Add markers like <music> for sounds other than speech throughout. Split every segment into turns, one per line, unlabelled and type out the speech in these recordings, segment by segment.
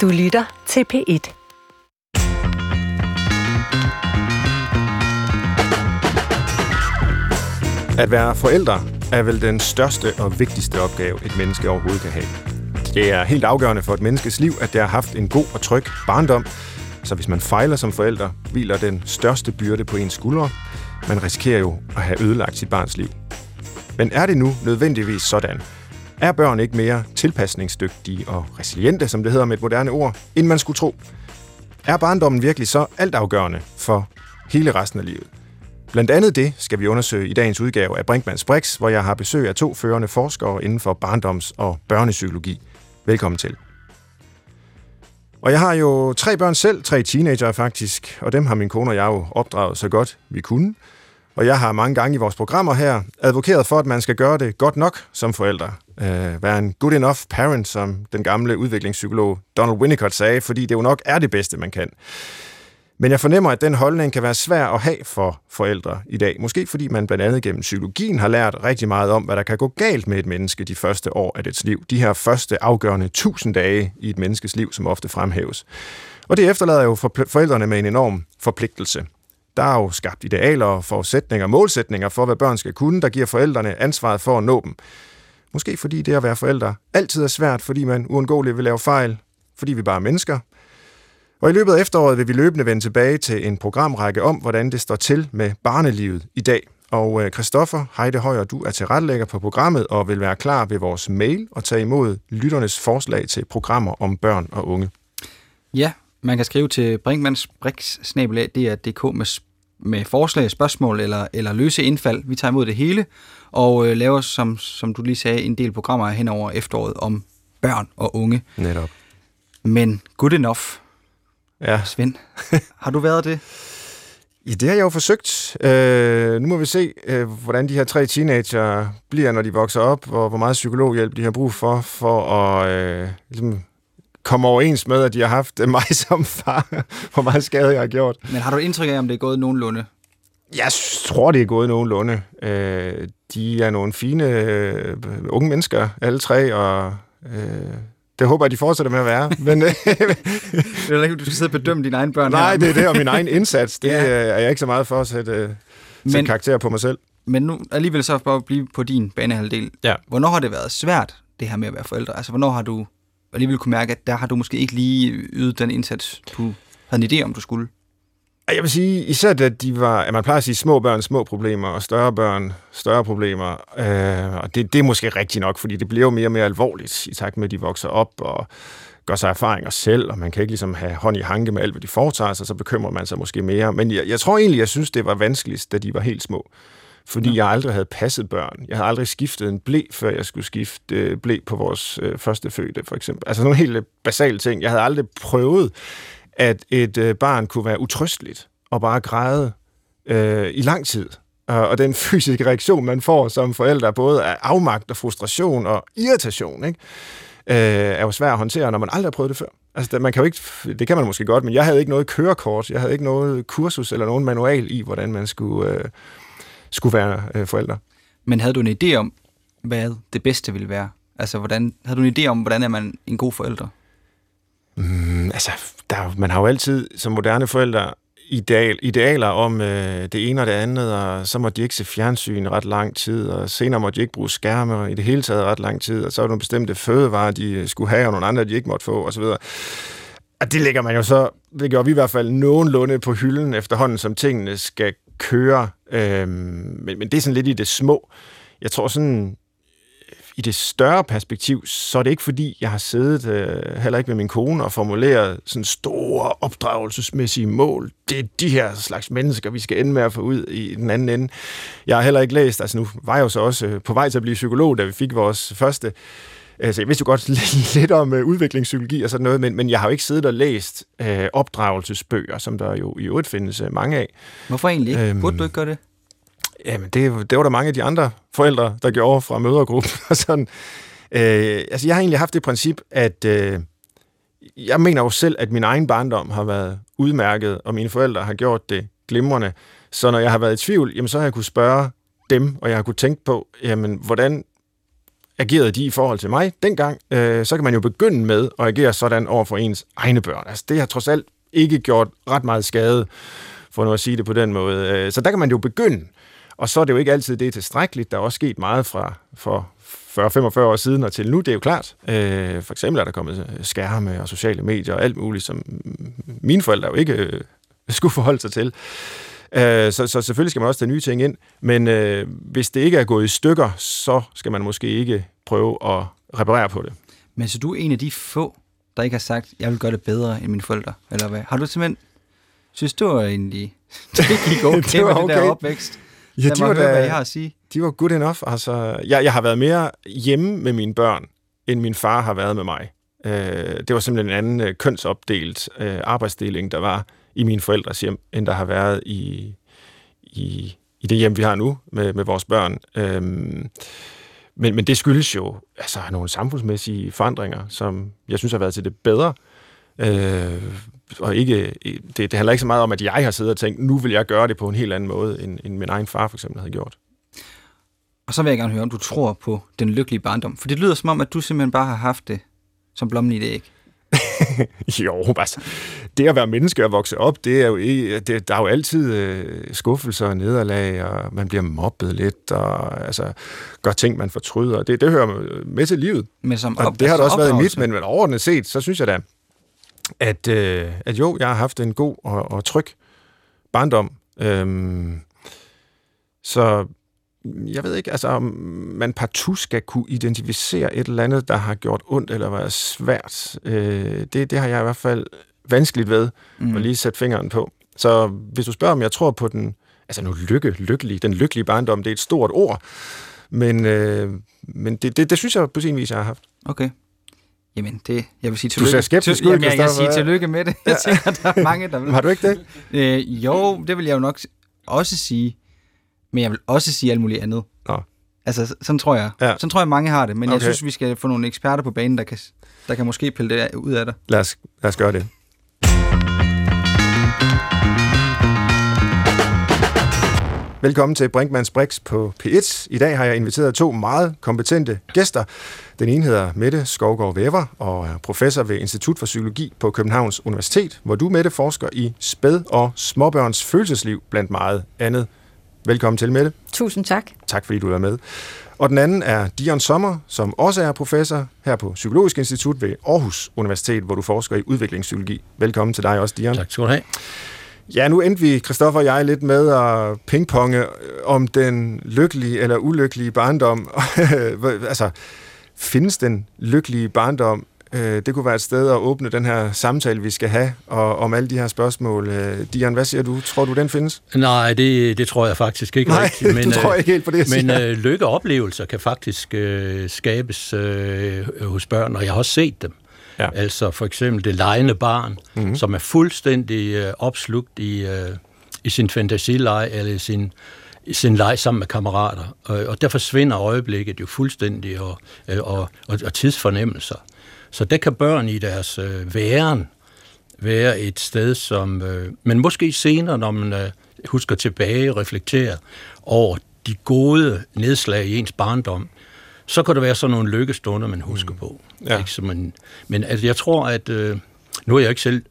Du lytter til P1.
At være forældre er vel den største og vigtigste opgave, et menneske overhovedet kan have. Det er helt afgørende for et menneskes liv, at det har haft en god og tryg barndom, så hvis man fejler som forælder, hviler den største byrde på ens skuldre. Man risikerer jo at have ødelagt sit barns liv. Men er det nu nødvendigvis sådan? Er børn ikke mere tilpasningsdygtige og resiliente, som det hedder med et moderne ord, end man skulle tro? Er barndommen virkelig så altafgørende for hele resten af livet? Blandt andet det skal vi undersøge i dagens udgave af Brinkmanns Brix, hvor jeg har besøg af to førende forskere inden for barndoms- og børnepsykologi. Velkommen til. Og jeg har jo tre børn selv, tre teenager faktisk, og dem har min kone og jeg jo opdraget så godt vi kunne. Og jeg har mange gange i vores programmer her advokeret for, at man skal gøre det godt nok som forældre. Øh, være en good enough parent, som den gamle udviklingspsykolog Donald Winnicott sagde, fordi det jo nok er det bedste, man kan. Men jeg fornemmer, at den holdning kan være svær at have for forældre i dag. Måske fordi man blandt andet gennem psykologien har lært rigtig meget om, hvad der kan gå galt med et menneske de første år af dets liv. De her første afgørende tusind dage i et menneskes liv, som ofte fremhæves. Og det efterlader jo forældrene med en enorm forpligtelse. Der er jo skabt idealer, forudsætninger og målsætninger for, hvad børn skal kunne, der giver forældrene ansvaret for at nå dem. Måske fordi det at være forældre altid er svært, fordi man uundgåeligt vil lave fejl, fordi vi bare er mennesker, og i løbet af efteråret vil vi løbende vende tilbage til en programrække om, hvordan det står til med barnelivet i dag. Og øh, Christoffer Heide Højer, du er tilrettelægger på programmet og vil være klar ved vores mail og tage imod lytternes forslag til programmer om børn og unge.
Ja, man kan skrive til brinkmannsbrix.dk med, med forslag, spørgsmål eller, eller løse indfald. Vi tager imod det hele og øh, laver, som, som du lige sagde, en del programmer hen over efteråret om børn og unge.
Netop.
Men good enough,
Ja.
Svend, <laughs> har du været det?
Ja, det har jeg jo forsøgt. Øh, nu må vi se, øh, hvordan de her tre teenager bliver, når de vokser op, og hvor meget psykologhjælp de har brug for, for at øh, ligesom komme overens med, at de har haft mig <laughs> som far, hvor meget skade jeg har gjort.
Men har du indtryk af, om det er gået nogenlunde?
Jeg tror, det er gået nogenlunde. Øh, de er nogle fine øh, unge mennesker, alle tre, og øh, det håber jeg, de fortsætter med at være. <laughs> Men,
det er ikke, du skal sidde og bedømme dine egne børn
Nej,
her.
det er det, og min egen indsats. Det <laughs> ja. er jeg ikke så meget for at sætte, sætte
Men-
karakter på mig selv.
Men nu alligevel så bare at blive på din banehalvdel.
Ja.
Hvornår har det været svært, det her med at være forældre? Altså, hvornår har du alligevel kunne mærke, at der har du måske ikke lige ydet den indsats, du havde en idé om, du skulle?
Jeg vil sige, især da de var, at man plejer at sige små børn, små problemer, og større børn, større problemer. Øh, og det, det er måske rigtigt nok, fordi det bliver jo mere og mere alvorligt i takt med, at de vokser op og gør sig erfaringer selv, og man kan ikke ligesom have hånd i hanke med alt, hvad de foretager sig, så bekymrer man sig måske mere. Men jeg, jeg tror egentlig, jeg synes, det var vanskeligst, da de var helt små. Fordi ja. jeg aldrig havde passet børn. Jeg havde aldrig skiftet en blæ, før jeg skulle skifte øh, blæ på vores øh, første fødte, for eksempel. Altså nogle helt basale ting. Jeg havde aldrig prøvet, at et øh, barn kunne være utrysteligt og bare græde øh, i lang tid. Og, og den <laughs> fysiske reaktion, man får som forældre, både af afmagt og frustration og irritation, ikke? Øh, er jo svært at håndtere, når man aldrig har prøvet det før. Altså, man kan jo ikke, det kan man måske godt, men jeg havde ikke noget kørekort, jeg havde ikke noget kursus eller nogen manual i, hvordan man skulle, øh, skulle være øh, forældre.
Men havde du en idé om, hvad det bedste ville være? Altså, hvordan, havde du en idé om, hvordan er man en god forælder?
Mm, altså, der, man har jo altid som moderne forældre ideal, idealer om øh, det ene og det andet, og så må de ikke se fjernsyn ret lang tid, og senere må de ikke bruge skærme og i det hele taget ret lang tid, og så er der nogle bestemte fødevarer, de skulle have, og nogle andre, de ikke måtte få, osv. Og det lægger man jo så, det gjorde vi i hvert fald nogenlunde på hylden efterhånden, som tingene skal køre. Øh, men, men det er sådan lidt i det små. Jeg tror sådan, i det større perspektiv, så er det ikke fordi, jeg har siddet øh, heller ikke med min kone og formuleret sådan store opdragelsesmæssige mål. Det er de her slags mennesker, vi skal ende med at få ud i den anden ende. Jeg har heller ikke læst, altså nu var jeg jo så også øh, på vej til at blive psykolog, da vi fik vores første Altså, jeg vidste jo godt <laughs> lidt om øh, udviklingspsykologi og sådan noget, men, men jeg har jo ikke siddet og læst øh, opdragelsesbøger, som der jo i øvrigt findes øh, mange af.
Hvorfor egentlig ikke? Øhm,
Øhm,
Burde du ikke gøre det?
Jamen, det, det var der mange af de andre forældre, der gjorde fra mødergruppen. <laughs> og sådan. Øh, altså, jeg har egentlig haft det princip, at øh, jeg mener jo selv, at min egen barndom har været udmærket, og mine forældre har gjort det glimrende. Så når jeg har været i tvivl, jamen, så har jeg kunne spørge dem, og jeg har kunne tænke på, jamen, hvordan agerede de i forhold til mig dengang, øh, så kan man jo begynde med at agere sådan over for ens egne børn. Altså, det har trods alt ikke gjort ret meget skade, for nu at sige det på den måde. Øh, så der kan man jo begynde. Og så er det jo ikke altid det er tilstrækkeligt. Der er også sket meget fra for 40-45 år siden og til nu, det er jo klart. Øh, for eksempel er der kommet skærme og sociale medier og alt muligt, som mine forældre jo ikke øh, skulle forholde sig til. Øh, så, så selvfølgelig skal man også tage nye ting ind, men øh, hvis det ikke er gået i stykker, så skal man måske ikke prøve at reparere på det.
Men så du er en af de få, der ikke har sagt, jeg vil gøre det bedre end mine forældre, eller hvad? Har du simpelthen, synes du egentlig, <laughs> det gik <laughs> okay, det var okay. med det der opvækst?
Ja, de var,
høre, da, hvad jeg har at sige.
de var good enough. Altså, jeg, jeg har været mere hjemme med mine børn, end min far har været med mig. Øh, det var simpelthen en anden øh, kønsopdelt øh, arbejdsdeling, der var i mine forældres hjem, end der har været i, i, i det hjem, vi har nu med, med vores børn. Øhm, men, men det skyldes jo altså, nogle samfundsmæssige forandringer, som jeg synes har været til det bedre. Øh, og ikke, det, det handler ikke så meget om, at jeg har siddet og tænkt, nu vil jeg gøre det på en helt anden måde, end, end min egen far for eksempel havde gjort.
Og så vil jeg gerne høre, om du tror på den lykkelige barndom. For det lyder som om, at du simpelthen bare har haft det som blommen i det æg. <laughs>
jo, altså, det at være menneske og vokse op, det er jo det, der er jo altid øh, skuffelser og nederlag, og man bliver mobbet lidt, og altså, gør ting, man fortryder. Det, det hører med til livet.
Men som
og det har det også været i mit, men, men overordnet set, så synes jeg da, at, øh, at jo, jeg har haft en god og, og tryg barndom. Øhm, så jeg ved ikke, altså om man partout skal kunne identificere et eller andet, der har gjort ondt eller været svært. Øh, det, det har jeg i hvert fald vanskeligt ved mm. at lige sætte fingeren på. Så hvis du spørger, om jeg tror på den, altså nu lykke, lykkelig, den lykkelige barndom, det er et stort ord, men, øh, men det, det, det synes jeg på sin vis, jeg har haft.
Okay. Jamen, det, jeg vil sige tillykke.
Du ser skeptisk
ud, Jamen, jeg, jeg siger tillykke med det. <laughs> Jeg tænker, der er mange, der vil.
Har du ikke det?
Øh, jo, det vil jeg jo nok også sige. Men jeg vil også sige alt muligt andet.
Nå.
Altså, sådan tror jeg. Ja. Sådan tror jeg, mange har det. Men okay. jeg synes, vi skal få nogle eksperter på banen, der kan, der kan måske pille det ud af dig.
Lad os, lad os gøre det. Velkommen til Brinkmanns Brix på P1. I dag har jeg inviteret to meget kompetente gæster. Den ene hedder Mette Skovgaard Væver og er professor ved Institut for Psykologi på Københavns Universitet, hvor du, Mette, forsker i spæd- og småbørns følelsesliv blandt meget andet. Velkommen til, Mette.
Tusind tak.
Tak, fordi du er med. Og den anden er Dion Sommer, som også er professor her på Psykologisk Institut ved Aarhus Universitet, hvor du forsker i udviklingspsykologi. Velkommen til dig også, Dion.
Tak skal du have.
Ja, nu endte vi, Christoffer og jeg, lidt med at pingponge om den lykkelige eller ulykkelige barndom. <laughs> altså, findes den lykkelige barndom? Øh, det kunne være et sted at åbne den her samtale, vi skal have, og, om alle de her spørgsmål. Øh, Dian, hvad siger du? Tror du, den findes?
Nej, det, det tror jeg faktisk ikke
Nej,
rigtigt. <laughs>
Men, du tror ikke helt på det,
Men øh, lykkeoplevelser kan faktisk øh, skabes øh, hos børn, og jeg har også set dem. Ja. Altså for eksempel det lejende barn, mm-hmm. som er fuldstændig øh, opslugt i, øh, i sin fantasileje, eller i sin, i sin leg sammen med kammerater. Og, og der forsvinder øjeblikket jo fuldstændig, og, øh, og, og, og tidsfornemmelser. Så der kan børn i deres øh, væren være et sted, som... Øh, men måske senere, når man øh, husker tilbage og reflekterer over de gode nedslag i ens barndom, så kan der være sådan nogle lykkestunder, man husker mm. på. Ja. Ikke? Så man, men altså, jeg tror, at... Øh, nu er jeg ikke selv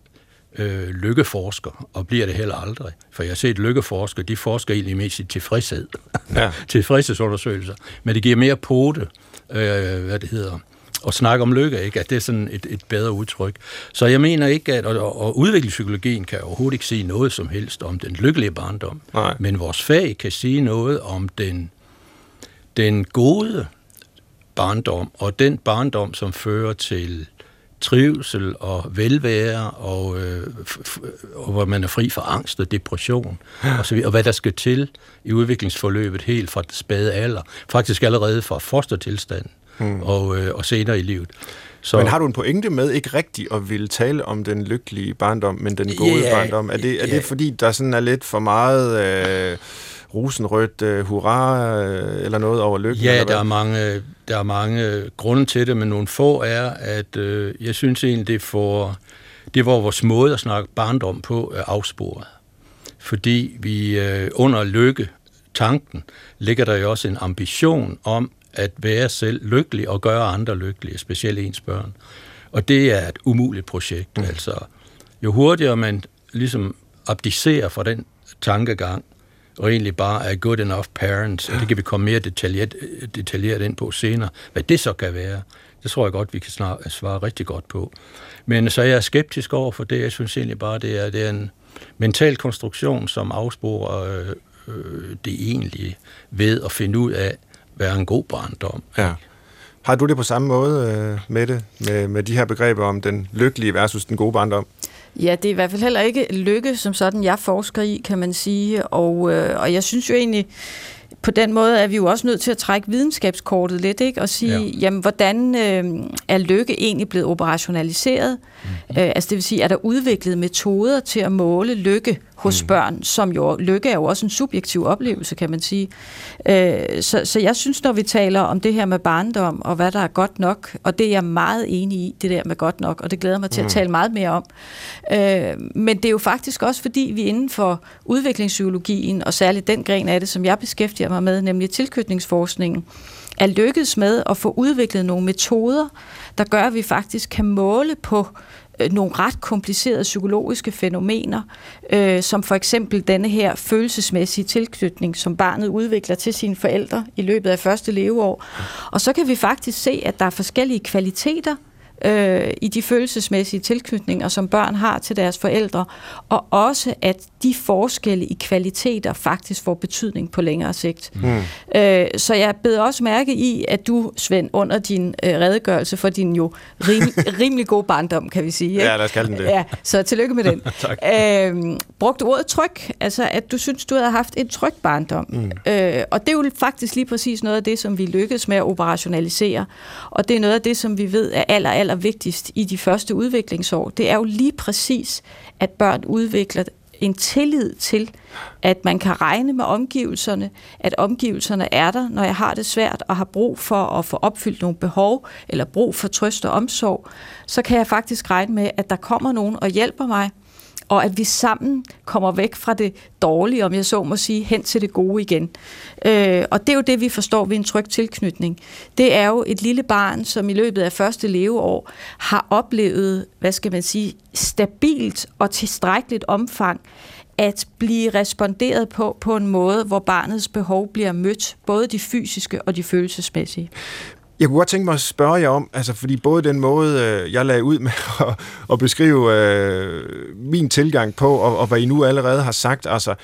øh, lykkeforsker, og bliver det heller aldrig. For jeg har set lykkeforskere, de forsker egentlig mest i tilfredshed. Ja. <laughs> Tilfredshedsundersøgelser. Men det giver mere pote, øh, hvad det hedder, at snakke om lykke, ikke? at det er sådan et, et bedre udtryk. Så jeg mener ikke, at og, og udviklingspsykologien kan overhovedet ikke sige noget som helst om den lykkelige barndom,
Nej.
men vores fag kan sige noget om den, den gode barndom, og den barndom, som fører til trivsel og velvære, og, øh, og hvor man er fri for angst og depression, og, så videre, og hvad der skal til i udviklingsforløbet helt fra spade alder, faktisk allerede fra fostertilstanden mm. og, øh, og senere i livet.
Så, men har du en pointe med ikke rigtigt at ville tale om den lykkelige barndom, men den gode ja, barndom? Er det, er det fordi, der sådan er lidt for meget... Øh, rosenrødt uh, hurra uh, eller noget over lykken?
Ja, der er, mange, der er mange grunde til det, men nogle få er, at uh, jeg synes egentlig, det, får, det var vores måde at snakke barndom på er afsporet. Fordi vi uh, under lykke tanken ligger der jo også en ambition om at være selv lykkelig og gøre andre lykkelige, specielt ens børn. Og det er et umuligt projekt. Mm. Altså, jo hurtigere man ligesom abdicerer fra den tankegang, og egentlig bare er good enough parents, og det kan vi komme mere detaljeret, detaljeret ind på senere, hvad det så kan være. Det tror jeg godt, vi kan snart svare rigtig godt på. Men så er jeg skeptisk over for det. Jeg synes egentlig bare, det er, det er en mental konstruktion, som afsporer øh, øh, det egentlige ved at finde ud af, er en god barndom.
Ja. Har du det på samme måde øh, med det, med, med de her begreber om den lykkelige versus den gode barndom?
Ja, det er i hvert fald heller ikke lykke som sådan, jeg forsker i, kan man sige. Og, øh, og jeg synes jo egentlig, på den måde er vi jo også nødt til at trække videnskabskortet lidt, ikke? Og sige, ja. jamen, hvordan øh, er lykke egentlig blevet operationaliseret? Mm. Øh, altså det vil sige, er der udviklet metoder til at måle lykke hos mm. børn, som jo, lykke er jo også en subjektiv oplevelse, kan man sige. Øh, så, så jeg synes, når vi taler om det her med barndom, og hvad der er godt nok, og det er jeg meget enig i, det der med godt nok, og det glæder mig til mm. at tale meget mere om. Øh, men det er jo faktisk også, fordi vi inden for udviklingspsykologien, og særligt den gren af det, som jeg beskæftiger mig med, nemlig tilknytningsforskningen, er lykkedes med at få udviklet nogle metoder, der gør, at vi faktisk kan måle på Øh, nogle ret komplicerede psykologiske fænomener, øh, som for eksempel denne her følelsesmæssige tilknytning, som barnet udvikler til sine forældre i løbet af første leveår. Og så kan vi faktisk se, at der er forskellige kvaliteter øh, i de følelsesmæssige tilknytninger, som børn har til deres forældre, og også at de forskelle i kvaliteter faktisk får betydning på længere sigt. Mm. Øh, så jeg beder også mærke i, at du, Svend, under din øh, redegørelse for din jo rim, <laughs> rimelig gode barndom, kan vi sige. Ikke?
Ja, lad os kalde den det.
Ja, så tillykke med den. <laughs>
tak.
Øh, brugte ordet tryg, altså at du synes, du havde haft en tryg barndom. Mm. Øh, og det er jo faktisk lige præcis noget af det, som vi lykkedes med at operationalisere. Og det er noget af det, som vi ved er aller, aller vigtigst i de første udviklingsår. Det er jo lige præcis, at børn udvikler en tillid til, at man kan regne med omgivelserne, at omgivelserne er der, når jeg har det svært og har brug for at få opfyldt nogle behov, eller brug for trøst og omsorg, så kan jeg faktisk regne med, at der kommer nogen og hjælper mig, og at vi sammen kommer væk fra det dårlige, om jeg så må sige, hen til det gode igen. Øh, og det er jo det, vi forstår ved en tryg tilknytning. Det er jo et lille barn, som i løbet af første leveår har oplevet, hvad skal man sige, stabilt og tilstrækkeligt omfang at blive responderet på på en måde, hvor barnets behov bliver mødt, både de fysiske og de følelsesmæssige.
Jeg kunne godt tænke mig at spørge jer om, altså fordi både den måde, øh, jeg lagde ud med <laughs> at, at beskrive øh, min tilgang på, og, og hvad I nu allerede har sagt, altså,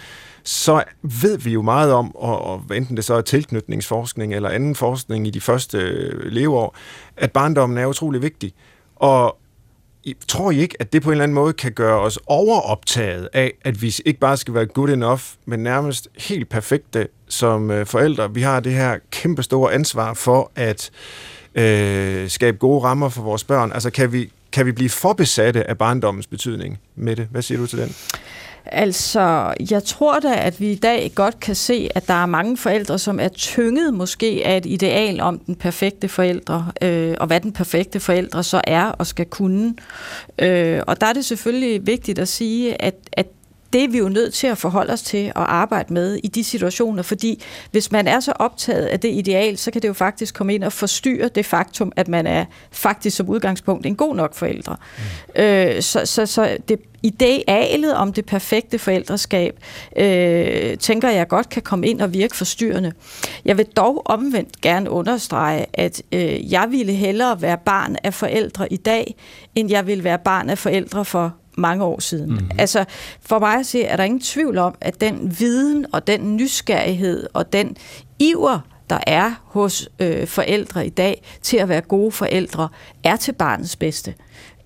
så ved vi jo meget om, og, og enten det så er tilknytningsforskning eller anden forskning i de første øh, leveår, at barndommen er utrolig vigtig. Og tror I ikke, at det på en eller anden måde kan gøre os overoptaget af, at vi ikke bare skal være good enough, men nærmest helt perfekte som øh, forældre? Vi har det her kæmpe store ansvar for at øh, skabe gode rammer for vores børn. Altså kan vi, kan vi blive forbesatte af barndommens betydning med det? Hvad siger du til den?
Altså, jeg tror da, at vi i dag godt kan se, at der er mange forældre, som er tynget måske af et ideal om den perfekte forældre, øh, og hvad den perfekte forældre så er og skal kunne. Øh, og der er det selvfølgelig vigtigt at sige, at, at det er vi jo nødt til at forholde os til at arbejde med i de situationer, fordi hvis man er så optaget af det ideal, så kan det jo faktisk komme ind og forstyrre det faktum, at man er faktisk som udgangspunkt en god nok forældre. Mm. Øh, så, så, så det idealet om det perfekte forældreskab, øh, tænker jeg godt kan komme ind og virke forstyrrende. Jeg vil dog omvendt gerne understrege, at øh, jeg ville hellere være barn af forældre i dag, end jeg ville være barn af forældre for mange år siden. Mm-hmm. Altså, for mig at se, er der ingen tvivl om, at den viden og den nysgerrighed og den iver, der er hos øh, forældre i dag til at være gode forældre, er til barnets bedste.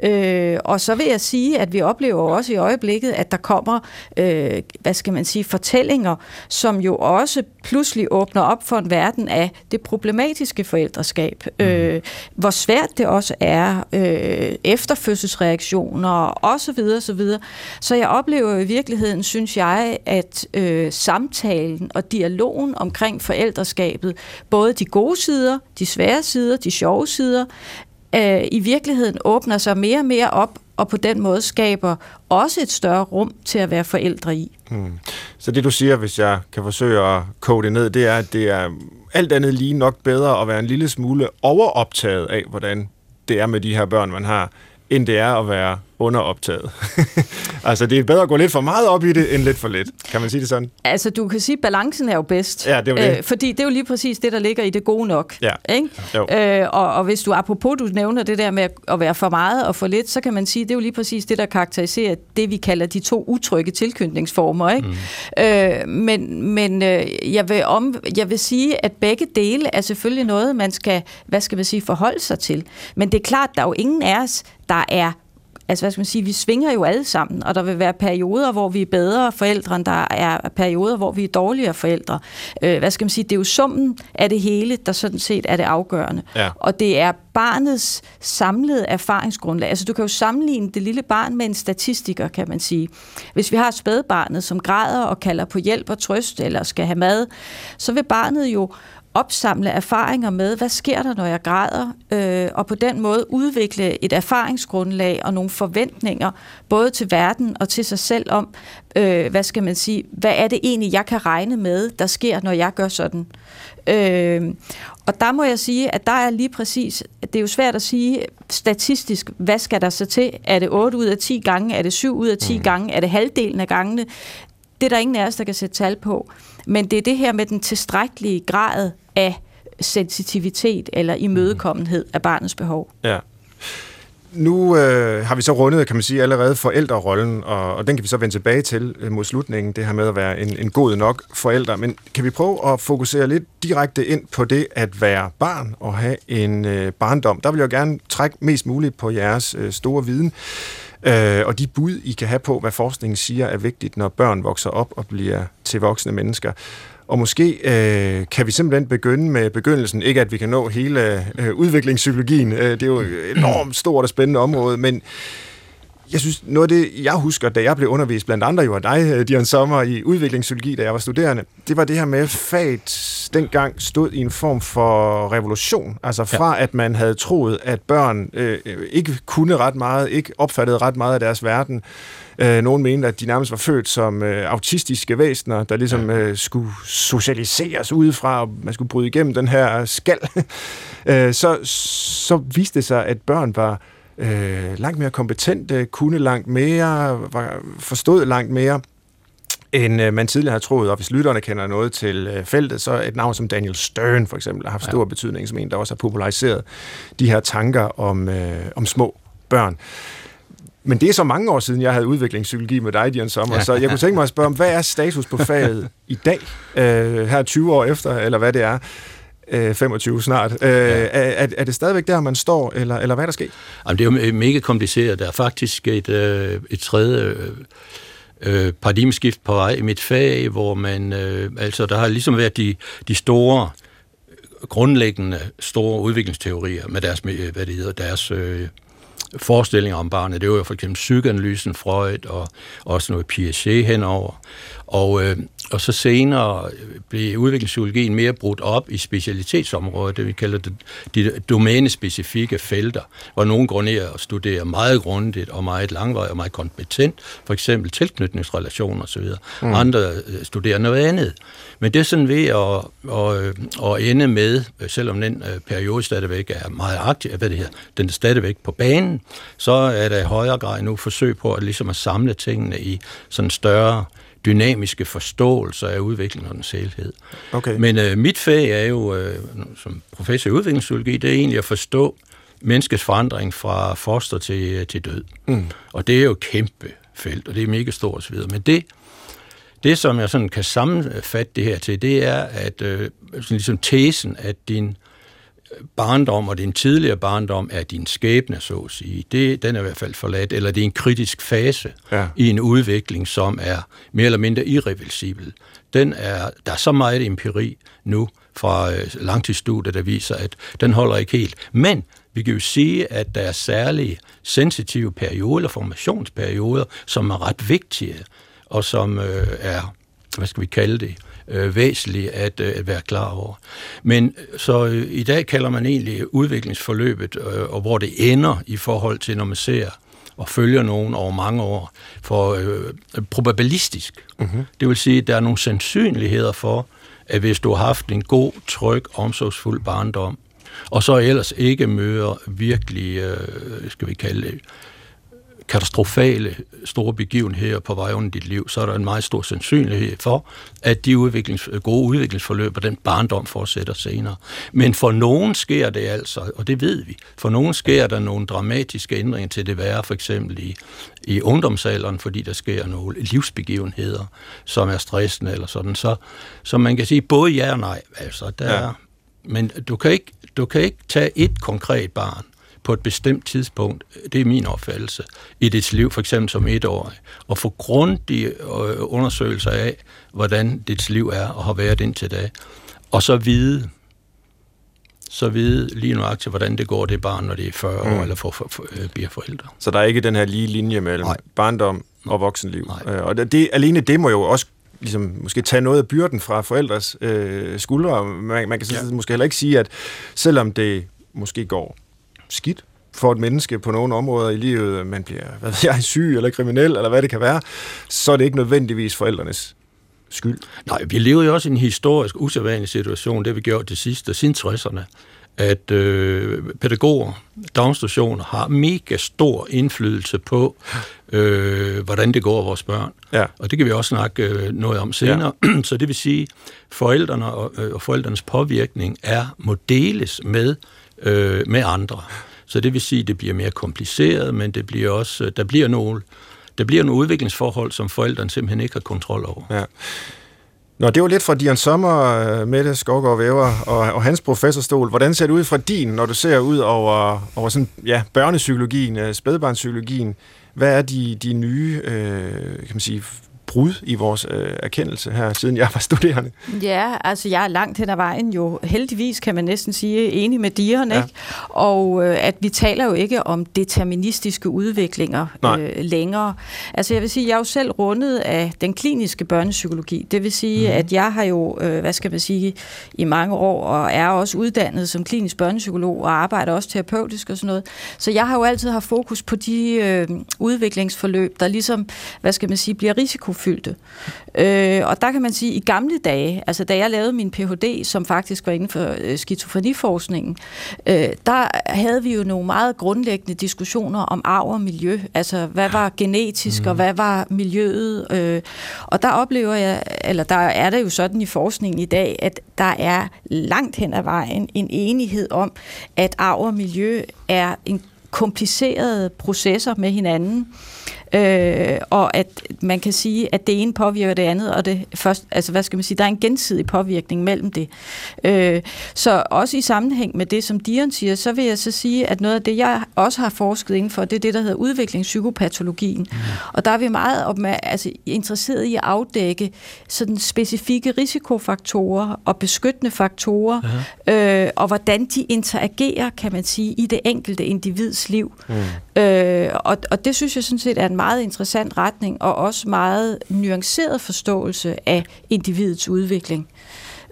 Øh, og så vil jeg sige, at vi oplever også i øjeblikket, at der kommer, øh, hvad skal man sige, fortællinger, som jo også pludselig åbner op for en verden af det problematiske forældreskab. Mm. Øh, hvor svært det også er, øh, efterfødselsreaktioner så videre. Så jeg oplever i virkeligheden, synes jeg, at øh, samtalen og dialogen omkring forældreskabet, både de gode sider, de svære sider, de sjove sider, øh, i virkeligheden åbner sig mere og mere op, og på den måde skaber også et større rum til at være forældre i. Hmm.
Så det du siger, hvis jeg kan forsøge at kode det ned, det er, at det er alt andet lige nok bedre at være en lille smule overoptaget af, hvordan det er med de her børn, man har, end det er at være underoptaget. <laughs> altså, det er bedre at gå lidt for meget op i det, end lidt for lidt. Kan man sige det sådan?
Altså, du kan sige, at balancen er jo bedst.
Ja, det er det.
Øh, fordi det er jo lige præcis det, der ligger i det gode nok.
Ja.
Ikke? Øh, og, og hvis du, apropos du nævner det der med at være for meget og for lidt, så kan man sige, at det er jo lige præcis det, der karakteriserer det, vi kalder de to utrygge tilknytningsformer. Ikke? Mm. Øh, men men øh, jeg, vil om, jeg vil sige, at begge dele er selvfølgelig noget, man skal, hvad skal man sige, forholde sig til. Men det er klart, der er jo ingen af os, der er altså hvad skal man sige, vi svinger jo alle sammen, og der vil være perioder, hvor vi er bedre forældre, end der er perioder, hvor vi er dårligere forældre. Øh, hvad skal man sige, det er jo summen af det hele, der sådan set er det afgørende.
Ja.
Og det er barnets samlede erfaringsgrundlag. Altså du kan jo sammenligne det lille barn med en statistiker, kan man sige. Hvis vi har spædbarnet, som græder og kalder på hjælp og trøst, eller skal have mad, så vil barnet jo opsamle erfaringer med, hvad sker der, når jeg græder, øh, og på den måde udvikle et erfaringsgrundlag og nogle forventninger, både til verden og til sig selv om, øh, hvad skal man sige, hvad er det egentlig, jeg kan regne med, der sker, når jeg gør sådan. Øh, og der må jeg sige, at der er lige præcis, det er jo svært at sige statistisk, hvad skal der så til? Er det 8 ud af 10 gange? Er det 7 ud af 10 mm. gange? Er det halvdelen af gangene? Det er der ingen af os, der kan sætte tal på. Men det er det her med den tilstrækkelige grad af sensitivitet eller imødekommenhed af barnets behov.
Ja. Nu øh, har vi så rundet, kan man sige, allerede forældrerollen, og, og den kan vi så vende tilbage til øh, mod slutningen, det her med at være en, en god nok forælder. Men kan vi prøve at fokusere lidt direkte ind på det at være barn og have en øh, barndom? Der vil jeg gerne trække mest muligt på jeres øh, store viden, øh, Øh, og de bud, I kan have på, hvad forskningen siger er vigtigt, når børn vokser op og bliver til voksne mennesker. Og måske øh, kan vi simpelthen begynde med begyndelsen. Ikke at vi kan nå hele øh, udviklingspsykologien. Øh, det er jo et enormt stort og spændende område, men jeg synes, noget af det, jeg husker, da jeg blev undervist, blandt andre jo af dig, øh, Dion Sommer, i udviklingspsykologi, da jeg var studerende, det var det her med, at faget dengang stod i en form for revolution. Altså fra, ja. at man havde troet, at børn øh, ikke kunne ret meget, ikke opfattede ret meget af deres verden, Øh, nogen mente, at de nærmest var født som øh, autistiske væsener, der ligesom øh, skulle socialiseres udefra, og man skulle bryde igennem den her skal. <laughs> øh, så, så viste det sig, at børn var øh, langt mere kompetente, kunne langt mere, var, forstod langt mere end øh, man tidligere har troet. Og hvis lytterne kender noget til øh, feltet, så et navn som Daniel Stern for eksempel har haft stor ja. betydning som en, der også har populariseret de her tanker om, øh, om små børn. Men det er så mange år siden, jeg havde udviklingspsykologi med dig, Dian Sommer, så jeg kunne tænke mig at spørge om, hvad er status på faget i dag, øh, her 20 år efter, eller hvad det er? 25 øh, snart. Øh, ja. er, er det stadigvæk der, man står, eller, eller hvad er der sket?
Jamen, det er jo mega kompliceret. Der er faktisk et, øh, et tredje øh, paradigmeskift på vej i mit fag, hvor man, øh, altså der har ligesom været de, de store grundlæggende store udviklingsteorier med deres, hvad det hedder, deres øh, forestillinger om barnet. Det var jo for eksempel psykoanalysen, Freud og også noget Piaget henover. Og, øh, og så senere blev udviklingspsykologien mere brudt op i specialitetsområder, det vi kalder det, de domænespecifikke felter, hvor nogen går ned og studerer meget grundigt og meget langvarigt og meget kompetent, for eksempel tilknytningsrelationer osv. Mm. Andre øh, studerer noget andet. Men det er sådan ved at, at, at ende med, selvom den øh, periode stadigvæk er meget aktiv, hvad det her, den er stadigvæk på banen, så er der i højere grad nu forsøg på at, ligesom at samle tingene i sådan større dynamiske forståelser af den helhed.
Okay.
Men øh, mit fag er jo, øh, som professor i udviklingspsykologi, det er egentlig at forstå menneskets forandring fra foster til, til død. Mm. Og det er jo et kæmpe felt, og det er mega stort osv. Men det, det, som jeg sådan kan sammenfatte det her til, det er, at øh, sådan ligesom tesen, at din barndom og din tidligere barndom er din skæbne, så at sige. Det, den er i hvert fald forladt, eller det er en kritisk fase ja. i en udvikling, som er mere eller mindre irreversibel. Den er, der er så meget empiri nu fra øh, langtidsstudier, der viser, at den holder ikke helt. Men vi kan jo sige, at der er særlige sensitive perioder, formationsperioder, som er ret vigtige, og som øh, er, hvad skal vi kalde det, øh, væsentligt at, øh, at være klar over. Men så øh, i dag kalder man egentlig udviklingsforløbet, øh, og hvor det ender i forhold til, når man ser og følger nogen over mange år, for øh, probabilistisk. Uh-huh. Det vil sige, at der er nogle sandsynligheder for, at hvis du har haft en god, tryg, omsorgsfuld barndom, og så ellers ikke møder virkelig, øh, skal vi kalde det, katastrofale store begivenheder på vej under dit liv, så er der en meget stor sandsynlighed for, at de udviklings, gode udviklingsforløb og den barndom fortsætter senere. Men for nogen sker det altså, og det ved vi, for nogen sker der nogle dramatiske ændringer til det værre, for eksempel i, i ungdomsalderen, fordi der sker nogle livsbegivenheder, som er stressende eller sådan. Så, så man kan sige både ja og nej. Altså, der ja. men du kan, ikke, du kan ikke tage et konkret barn på et bestemt tidspunkt, det er min opfattelse, i dit liv, for eksempel som etårig, og få grundige øh, undersøgelser af, hvordan dit liv er og har været indtil da, og så vide, så vide lige nøjagtigt, hvordan det går det barn, når det er 40 mm. år eller for, for, for, øh, bliver forældre.
Så der er ikke den her lige linje mellem Nej. barndom og voksenliv. Nej. Øh, og det, alene det må jo også ligesom, måske tage noget af byrden fra forældres øh, skuldre. Man, man kan ja. måske heller ikke sige, at selvom det måske går skidt for et menneske på nogle områder i livet, man bliver hvad ved jeg, syg eller kriminel, eller hvad det kan være, så er det ikke nødvendigvis forældrenes skyld.
Nej, vi lever jo også i en historisk usædvanlig situation, det vi gjort det sidste, siden 60'erne, at øh, pædagoger, daginstitutioner har mega stor indflydelse på, øh, hvordan det går vores børn. Ja. Og det kan vi også snakke øh, noget om senere. Ja. <clears throat> Så det vil sige, forældrene og, øh, og forældrenes påvirkning er må deles med, øh, med andre. Så det vil sige, at det bliver mere kompliceret, men det bliver også, øh, der bliver nogle, der bliver nogle udviklingsforhold, som forældrene simpelthen ikke har kontrol over. Ja.
Nå, det var lidt fra Dion Sommer, øh, Mette Skovgaard Væver og, og hans professorstol. Hvordan ser det ud fra din, når du ser ud over, over sådan, ja, børnepsykologien, øh, spædbarnspsykologien? Hvad er de, de nye øh, kan man sige, brud i vores øh, erkendelse her, siden jeg var studerende.
Ja, altså jeg er langt hen ad vejen jo, heldigvis kan man næsten sige, enig med Dion, ja. ikke? Og øh, at vi taler jo ikke om deterministiske udviklinger øh, længere. Altså jeg vil sige, jeg er jo selv rundet af den kliniske børnepsykologi. Det vil sige, mm. at jeg har jo, øh, hvad skal man sige, i mange år, og er også uddannet som klinisk børnepsykolog, og arbejder også terapeutisk og sådan noget. Så jeg har jo altid haft fokus på de øh, udviklingsforløb, der ligesom, hvad skal man sige, bliver risiko fyldte. Øh, og der kan man sige, at i gamle dage, altså da jeg lavede min Ph.D., som faktisk var inden for øh, skizofreniforskningen, øh, der havde vi jo nogle meget grundlæggende diskussioner om arv og miljø. Altså, hvad var genetisk, mm. og hvad var miljøet? Øh, og der oplever jeg, eller der er det jo sådan i forskningen i dag, at der er langt hen ad vejen en enighed om, at arv og miljø er en komplicerede processer med hinanden, øh, og at man kan sige, at det ene påvirker det andet, og det først, altså hvad skal man sige, der er en gensidig påvirkning mellem det. Øh, så også i sammenhæng med det, som Dion siger, så vil jeg så sige, at noget af det, jeg også har forsket inden for, det er det, der hedder udviklingspsykopatologien. Mm. Og der er vi meget opmær- altså, interesseret i at afdække sådan specifikke risikofaktorer og beskyttende faktorer, øh, og hvordan de interagerer, kan man sige, i det enkelte individs liv. Mm. Øh, og, og det synes jeg sådan set er en meget interessant retning, og også meget nuanceret forståelse af individets udvikling.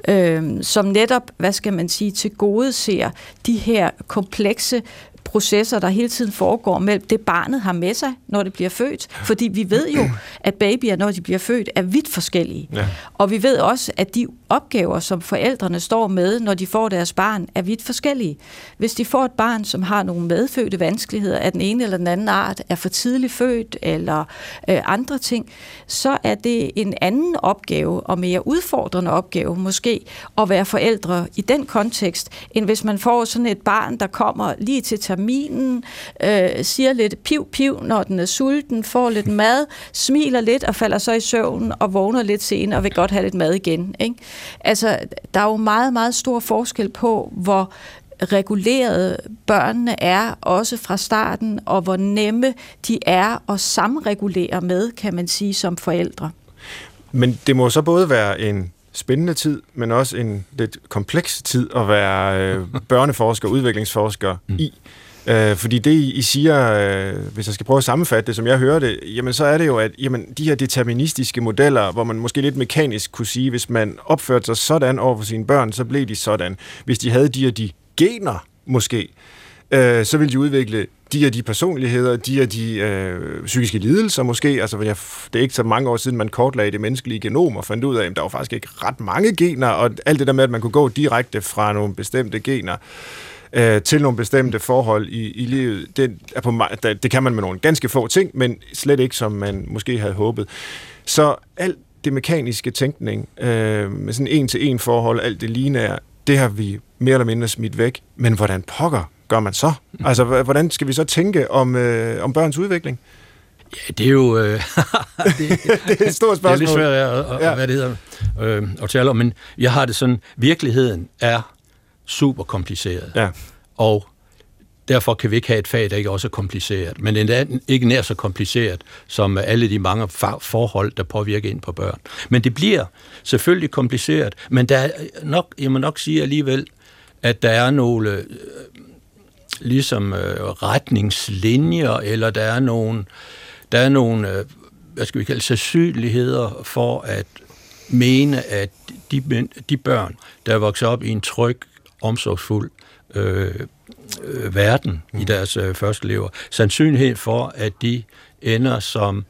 Øh, som netop, hvad skal man sige, til gode ser de her komplekse processer, der hele tiden foregår mellem det, barnet har med sig, når det bliver født. Fordi vi ved jo, at babyer, når de bliver født, er vidt forskellige. Ja. Og vi ved også, at de opgaver, som forældrene står med, når de får deres barn, er vidt forskellige. Hvis de får et barn, som har nogle medfødte vanskeligheder af den ene eller den anden art, er for tidligt født eller øh, andre ting, så er det en anden opgave og mere udfordrende opgave måske at være forældre i den kontekst, end hvis man får sådan et barn, der kommer lige til terminen, øh, siger lidt piv-piv, når den er sulten, får lidt mad, smiler lidt og falder så i søvn og vågner lidt senere og vil godt have lidt mad igen. Ikke? Altså, der er jo meget, meget stor forskel på, hvor regulerede børnene er, også fra starten, og hvor nemme de er at samregulere med, kan man sige, som forældre.
Men det må så både være en spændende tid, men også en lidt kompleks tid at være øh, <laughs> børneforsker og udviklingsforsker mm. i. Øh, fordi det, I siger, øh, hvis jeg skal prøve at sammenfatte det, som jeg hører det, jamen så er det jo, at jamen, de her deterministiske modeller, hvor man måske lidt mekanisk kunne sige, hvis man opførte sig sådan over for sine børn, så blev de sådan. Hvis de havde de her de gener, måske, øh, så ville de udvikle de og de personligheder, de og de øh, psykiske lidelser måske. Altså, jeg, det er ikke så mange år siden, man kortlagde det menneskelige genom og fandt ud af, at der var faktisk ikke ret mange gener, og alt det der med, at man kunne gå direkte fra nogle bestemte gener øh, til nogle bestemte forhold i, i livet, det, er på, det kan man med nogle ganske få ting, men slet ikke, som man måske havde håbet. Så alt det mekaniske tænkning, øh, med sådan en-til-en forhold, alt det lignende, det har vi mere eller mindre smidt væk. Men hvordan pokker gør man så? Altså, hvordan skal vi så tænke om, øh, om børns udvikling?
Ja, det er jo... Øh, <laughs>
det, <laughs> det er et stort spørgsmål.
Det er lidt svært at, at, ja. hvad det hedder, øh, at tale om, men jeg har det sådan, virkeligheden er super kompliceret. Ja. Og derfor kan vi ikke have et fag, der ikke også er kompliceret. Men det er ikke nær så kompliceret som alle de mange forhold, der påvirker ind på børn. Men det bliver selvfølgelig kompliceret, men der er nok, jeg må nok sige alligevel, at der er nogle øh, ligesom øh, retningslinjer, eller der er nogle, der er nogle øh, hvad skal vi kalde sandsynligheder for at mene, at de, de børn, der vokser op i en tryg, omsorgsfuld øh, øh, verden mm. i deres øh, første lever, sandsynlighed for, at de ender som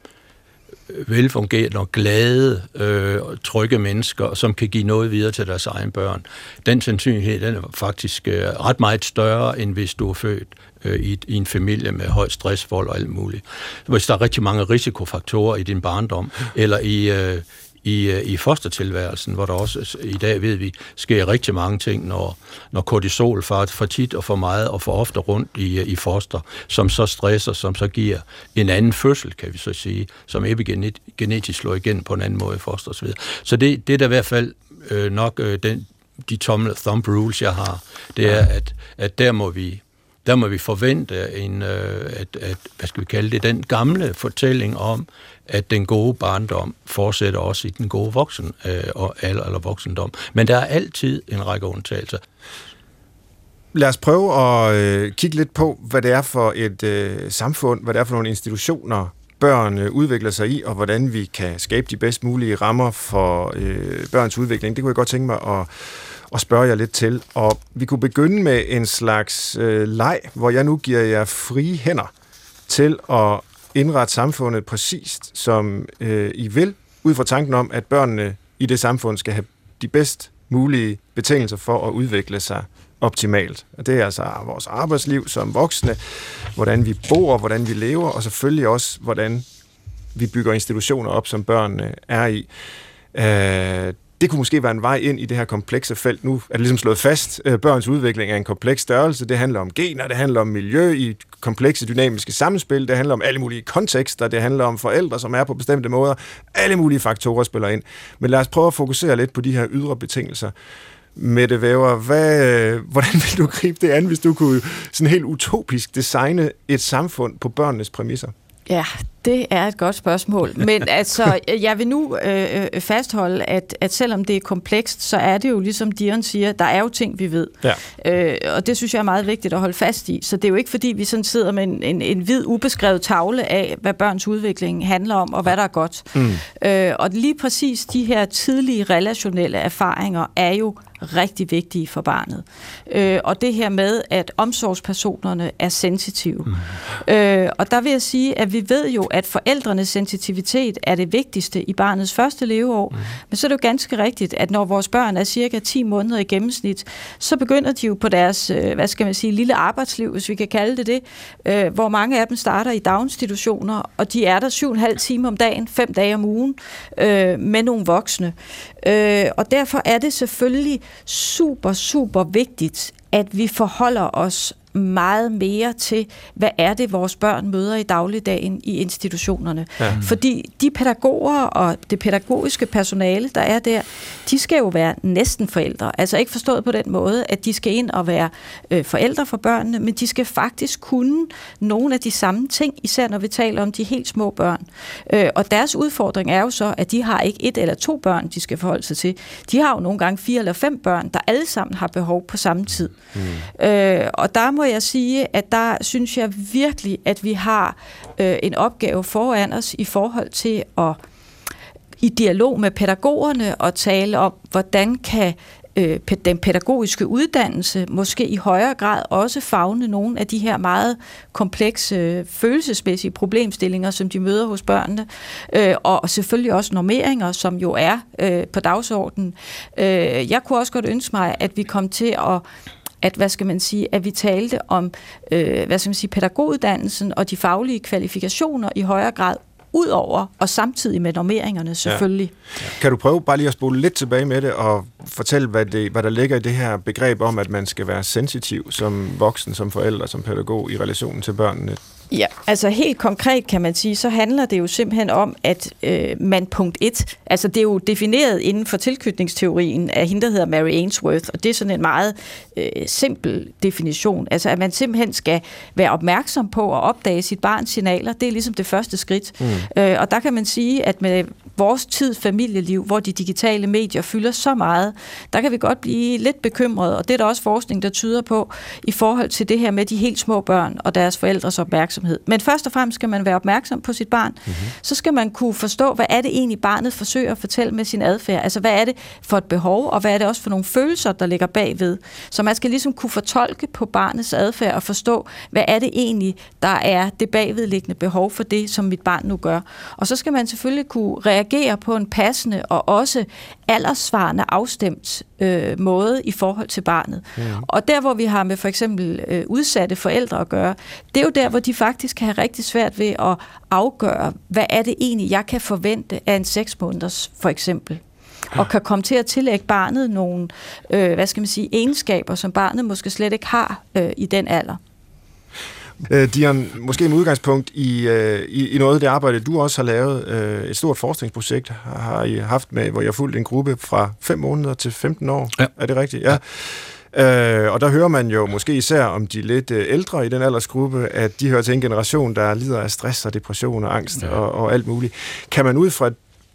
velfungerende og glade, øh, trygge mennesker, som kan give noget videre til deres egen børn. Den sandsynlighed den er faktisk øh, ret meget større, end hvis du er født øh, i, i en familie med højt stressvold og alt muligt. Hvis der er rigtig mange risikofaktorer i din barndom, eller i, øh, i, øh, i fostertilværelsen, hvor der også i dag ved vi, sker rigtig mange ting, når, når kortisol for, for tit og for meget og for ofte rundt i, øh, i foster, som så stresser, som så giver en anden fødsel, kan vi så sige, som epigenetisk slår igen på en anden måde i foster osv. Så det, det er da i hvert fald øh, nok øh, den, de tomme thumb rules, jeg har, det er, at, at der må vi der må vi forvente en, øh, at, at, hvad skal vi kalde det, den gamle fortælling om, at den gode barndom fortsætter også i den gode voksen øh, og alder eller voksendom. Men der er altid en række undtagelser.
Lad os prøve at øh, kigge lidt på, hvad det er for et øh, samfund, hvad det er for nogle institutioner, børn øh, udvikler sig i, og hvordan vi kan skabe de bedst mulige rammer for øh, børns udvikling. Det kunne jeg godt tænke mig at, at spørge jer lidt til. Og vi kunne begynde med en slags øh, leg, hvor jeg nu giver jer frie hænder til at indrette samfundet præcist, som øh, I vil, ud fra tanken om, at børnene i det samfund skal have de bedst mulige betingelser for at udvikle sig optimalt. Og det er altså vores arbejdsliv som voksne, hvordan vi bor, hvordan vi lever, og selvfølgelig også, hvordan vi bygger institutioner op, som børnene er i. Øh, det kunne måske være en vej ind i det her komplekse felt. Nu er det ligesom slået fast, øh, børns udvikling er en kompleks størrelse. Det handler om gener, det handler om miljø i komplekse dynamiske samspil, det handler om alle mulige kontekster, det handler om forældre, som er på bestemte måder. Alle mulige faktorer spiller ind. Men lad os prøve at fokusere lidt på de her ydre betingelser. Mette Væver, hvad, øh, hvordan vil du gribe det an, hvis du kunne sådan helt utopisk designe et samfund på børnenes præmisser?
Ja, det er et godt spørgsmål. <laughs> Men altså, jeg vil nu øh, øh, fastholde, at, at selvom det er komplekst, så er det jo ligesom Dion siger, der er jo ting, vi ved. Ja. Øh, og det synes jeg er meget vigtigt at holde fast i. Så det er jo ikke fordi, vi sådan sidder med en, en, en hvid, ubeskrevet tavle af, hvad børns udvikling handler om, og hvad der er godt. Mm. Øh, og lige præcis de her tidlige relationelle erfaringer er jo rigtig vigtige for barnet. Øh, og det her med, at omsorgspersonerne er sensitive. Mm. Øh, og der vil jeg sige, at vi ved jo, at forældrenes sensitivitet er det vigtigste i barnets første leveår. Mm. Men så er det jo ganske rigtigt, at når vores børn er cirka 10 måneder i gennemsnit, så begynder de jo på deres, øh, hvad skal man sige, lille arbejdsliv, hvis vi kan kalde det det, øh, hvor mange af dem starter i daginstitutioner, og de er der 7,5 timer om dagen, fem dage om ugen, øh, med nogle voksne. Øh, og derfor er det selvfølgelig super, super vigtigt, at vi forholder os meget mere til, hvad er det, vores børn møder i dagligdagen i institutionerne. Ja. Fordi de pædagoger og det pædagogiske personale, der er der, de skal jo være næsten forældre. Altså ikke forstået på den måde, at de skal ind og være øh, forældre for børnene, men de skal faktisk kunne nogle af de samme ting, især når vi taler om de helt små børn. Øh, og deres udfordring er jo så, at de har ikke et eller to børn, de skal forholde sig til. De har jo nogle gange fire eller fem børn, der alle sammen har behov på samme tid. Mm. Øh, og der må må jeg sige, at der synes jeg virkelig, at vi har øh, en opgave foran os i forhold til at i dialog med pædagogerne og tale om, hvordan kan øh, den pædagogiske uddannelse måske i højere grad også fagne nogle af de her meget komplekse øh, følelsesmæssige problemstillinger, som de møder hos børnene, øh, og selvfølgelig også normeringer, som jo er øh, på dagsordenen. Øh, jeg kunne også godt ønske mig, at vi kom til at at, hvad skal man sige, at vi talte om, øh, hvad skal man sige, pædagoguddannelsen og de faglige kvalifikationer i højere grad ud over, og samtidig med normeringerne selvfølgelig.
Ja. Kan du prøve bare lige at spole lidt tilbage med det, og fortælle, hvad, det, hvad der ligger i det her begreb om, at man skal være sensitiv som voksen, som forælder, som pædagog i relationen til børnene?
Ja, altså helt konkret kan man sige, så handler det jo simpelthen om, at øh, man punkt et, altså det er jo defineret inden for tilknytningsteorien af hende, der hedder Mary Ainsworth, og det er sådan en meget øh, simpel definition, altså at man simpelthen skal være opmærksom på at opdage sit barns signaler, det er ligesom det første skridt. Mm. Øh, og der kan man sige, at med vores tid familieliv, hvor de digitale medier fylder så meget, der kan vi godt blive lidt bekymrede, og det er der også forskning, der tyder på, i forhold til det her med de helt små børn og deres forældres opmærksomhed. Men først og fremmest skal man være opmærksom på sit barn. Mm-hmm. Så skal man kunne forstå, hvad er det egentlig barnet forsøger at fortælle med sin adfærd. Altså, hvad er det for et behov, og hvad er det også for nogle følelser, der ligger bagved. Så man skal ligesom kunne fortolke på barnets adfærd og forstå, hvad er det egentlig, der er det bagvedliggende behov for det, som mit barn nu gør. Og så skal man selvfølgelig kunne reagere på en passende og også aldersvarende afstemt øh, måde i forhold til barnet. Mm. Og der, hvor vi har med for eksempel øh, udsatte forældre at gøre, det er jo der, hvor de faktisk kan have rigtig svært ved at afgøre, hvad er det egentlig, jeg kan forvente af en seks måneders for eksempel og kan komme til at tillægge barnet nogle, øh, hvad skal man sige, egenskaber, som barnet måske slet ikke har øh, i den alder.
Øh, Dion, måske med udgangspunkt i, øh, i, i noget af det arbejde, du også har lavet, øh, et stort forskningsprojekt har I haft med, hvor jeg har fulgt en gruppe fra 5 måneder til 15 år. Ja. Er det rigtigt? Ja. Øh, og der hører man jo måske især om de lidt øh, ældre i den aldersgruppe, at de hører til en generation, der lider af stress og depression og angst ja. og, og alt muligt. Kan man ud fra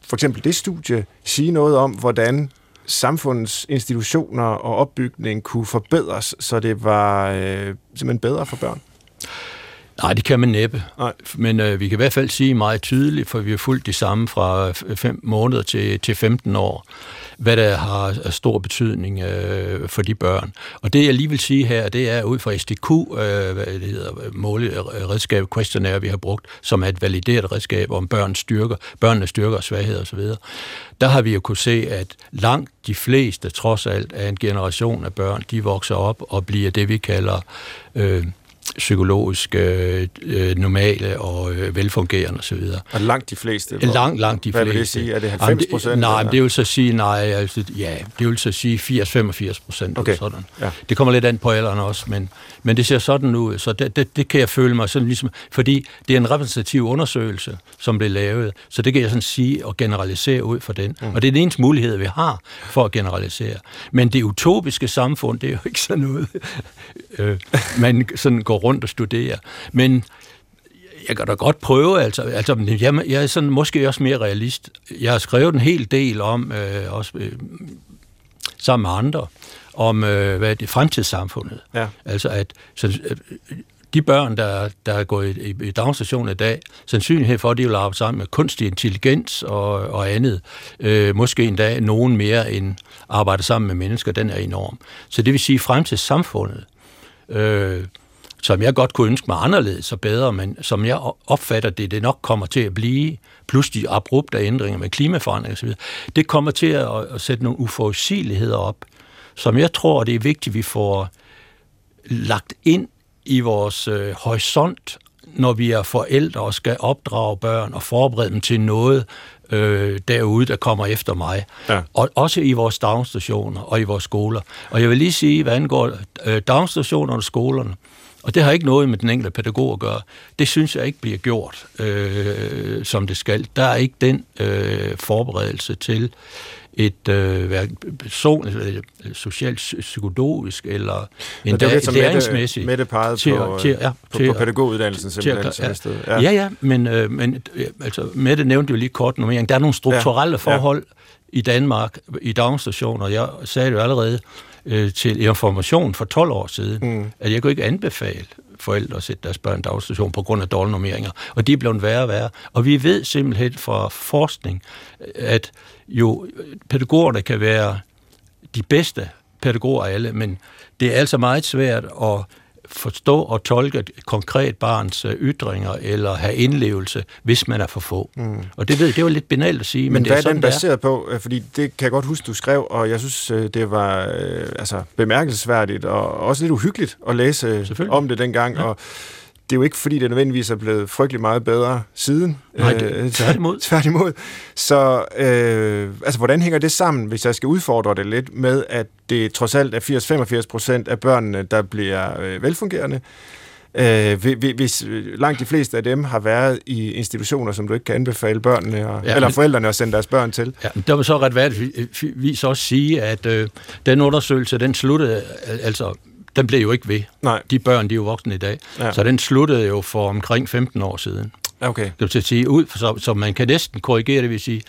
for eksempel det studie sige noget om, hvordan samfundets institutioner og opbygning kunne forbedres, så det var øh, simpelthen bedre for børn?
Nej, det kan man næppe. Nej. Men øh, vi kan i hvert fald sige meget tydeligt, for vi har fulgt det samme fra 5 måneder til, til 15 år, hvad der har stor betydning øh, for de børn. Og det jeg lige vil sige her, det er ud fra SDQ, øh, hvad det hedder, måle øh, redskab, questionnaire, vi har brugt, som er et valideret redskab om børns styrker, børnenes styrker og svagheder osv. Der har vi jo kunne se, at langt de fleste, trods alt, af en generation af børn, de vokser op og bliver det, vi kalder øh, psykologisk øh, øh, normale og øh, velfungerende osv.
Og langt de fleste?
Hvor, langt, langt de
hvad
fleste.
Hvad vil det sige? Er det 90 procent?
Nej, det vil så sige, nej, altså, ja, det vil så sige 80-85 procent. Okay. Sådan. Ja. Det kommer lidt an på alderen også, men, men det ser sådan ud, så det, det, det kan jeg føle mig sådan ligesom, fordi det er en repræsentativ undersøgelse, som blev lavet, så det kan jeg sådan sige og generalisere ud fra den. Mm. Og det er den eneste mulighed, vi har for at generalisere. Men det utopiske samfund, det er jo ikke sådan noget, <laughs> øh, man sådan går rundt og studere. Men jeg kan da godt prøve, altså, altså jeg, jeg er sådan, måske også mere realist. Jeg har skrevet en hel del om, øh, også øh, sammen med andre, om øh, hvad er det, fremtidssamfundet. Ja. Altså at så, øh, de børn, der, der er gået i, i daginstitutionen i dag, sandsynlighed for, at de vil arbejde sammen med kunstig intelligens og, og andet, øh, måske endda nogen mere end arbejde sammen med mennesker, den er enorm. Så det vil sige, fremtidssamfundet, øh, som jeg godt kunne ønske mig anderledes og bedre, men som jeg opfatter det, det nok kommer til at blive, plus de abrupte ændringer med klimaforandring osv., det kommer til at, at sætte nogle uforudsigeligheder op, som jeg tror, det er vigtigt, vi får lagt ind i vores øh, horisont, når vi er forældre og skal opdrage børn og forberede dem til noget øh, derude, der kommer efter mig. Ja. Og også i vores daginstitutioner og i vores skoler. Og jeg vil lige sige, hvad angår øh, daginstitutionerne og skolerne, og det har ikke noget med den enkelte pædagog at gøre. Det synes jeg ikke bliver gjort, øh, som det skal. Der er ikke den øh, forberedelse til et øh, person, øh, socialt psykologisk eller
en læringsmæssigt. Mette, Mette til, på, til, ja, på, til, på pædagoguddannelsen simpelthen. Til, ja, sted.
Ja. ja, ja, men, øh, men altså, Mette nævnte jo lige kort nummering. Der er nogle strukturelle ja, forhold ja. i Danmark, i daginstitutioner. Jeg sagde det jo allerede, øh, til information for 12 år siden, mm. at jeg kunne ikke anbefale forældre at sætte deres børn i dagstation på grund af dårlige normeringer. Og de er blevet værre og værre. Og vi ved simpelthen fra forskning, at jo pædagogerne kan være de bedste pædagoger af alle, men det er altså meget svært at forstå og tolke et konkret barns øh, ytringer eller have indlevelse, hvis man er for få. Mm. Og det ved det jo lidt banalt at sige.
Men, men
det
hvad er, er den baseret er. på? Øh, fordi det kan jeg godt huske, du skrev, og jeg synes, øh, det var øh, altså, bemærkelsesværdigt og også lidt uhyggeligt at læse om det dengang. Ja. Og det er jo ikke, fordi det nødvendigvis er blevet frygtelig meget bedre siden.
Nej, det, øh, tværtimod. <laughs>
tværtimod. Så øh, altså, hvordan hænger det sammen, hvis jeg skal udfordre det lidt, med at det trods alt er 80-85 procent af børnene, der bliver øh, velfungerende, Øh, hvis langt de fleste af dem har været i institutioner, som du ikke kan anbefale børnene og, ja, eller forældrene at sende deres børn til.
Ja, der vil så retfærdigvis også sige, at øh, den undersøgelse, den sluttede, altså den blev jo ikke ved.
Nej.
De børn, de er jo voksne i dag. Ja. Så den sluttede jo for omkring 15 år siden.
Okay.
Det vil sige, ud, så, så man kan næsten korrigere det, vil sige,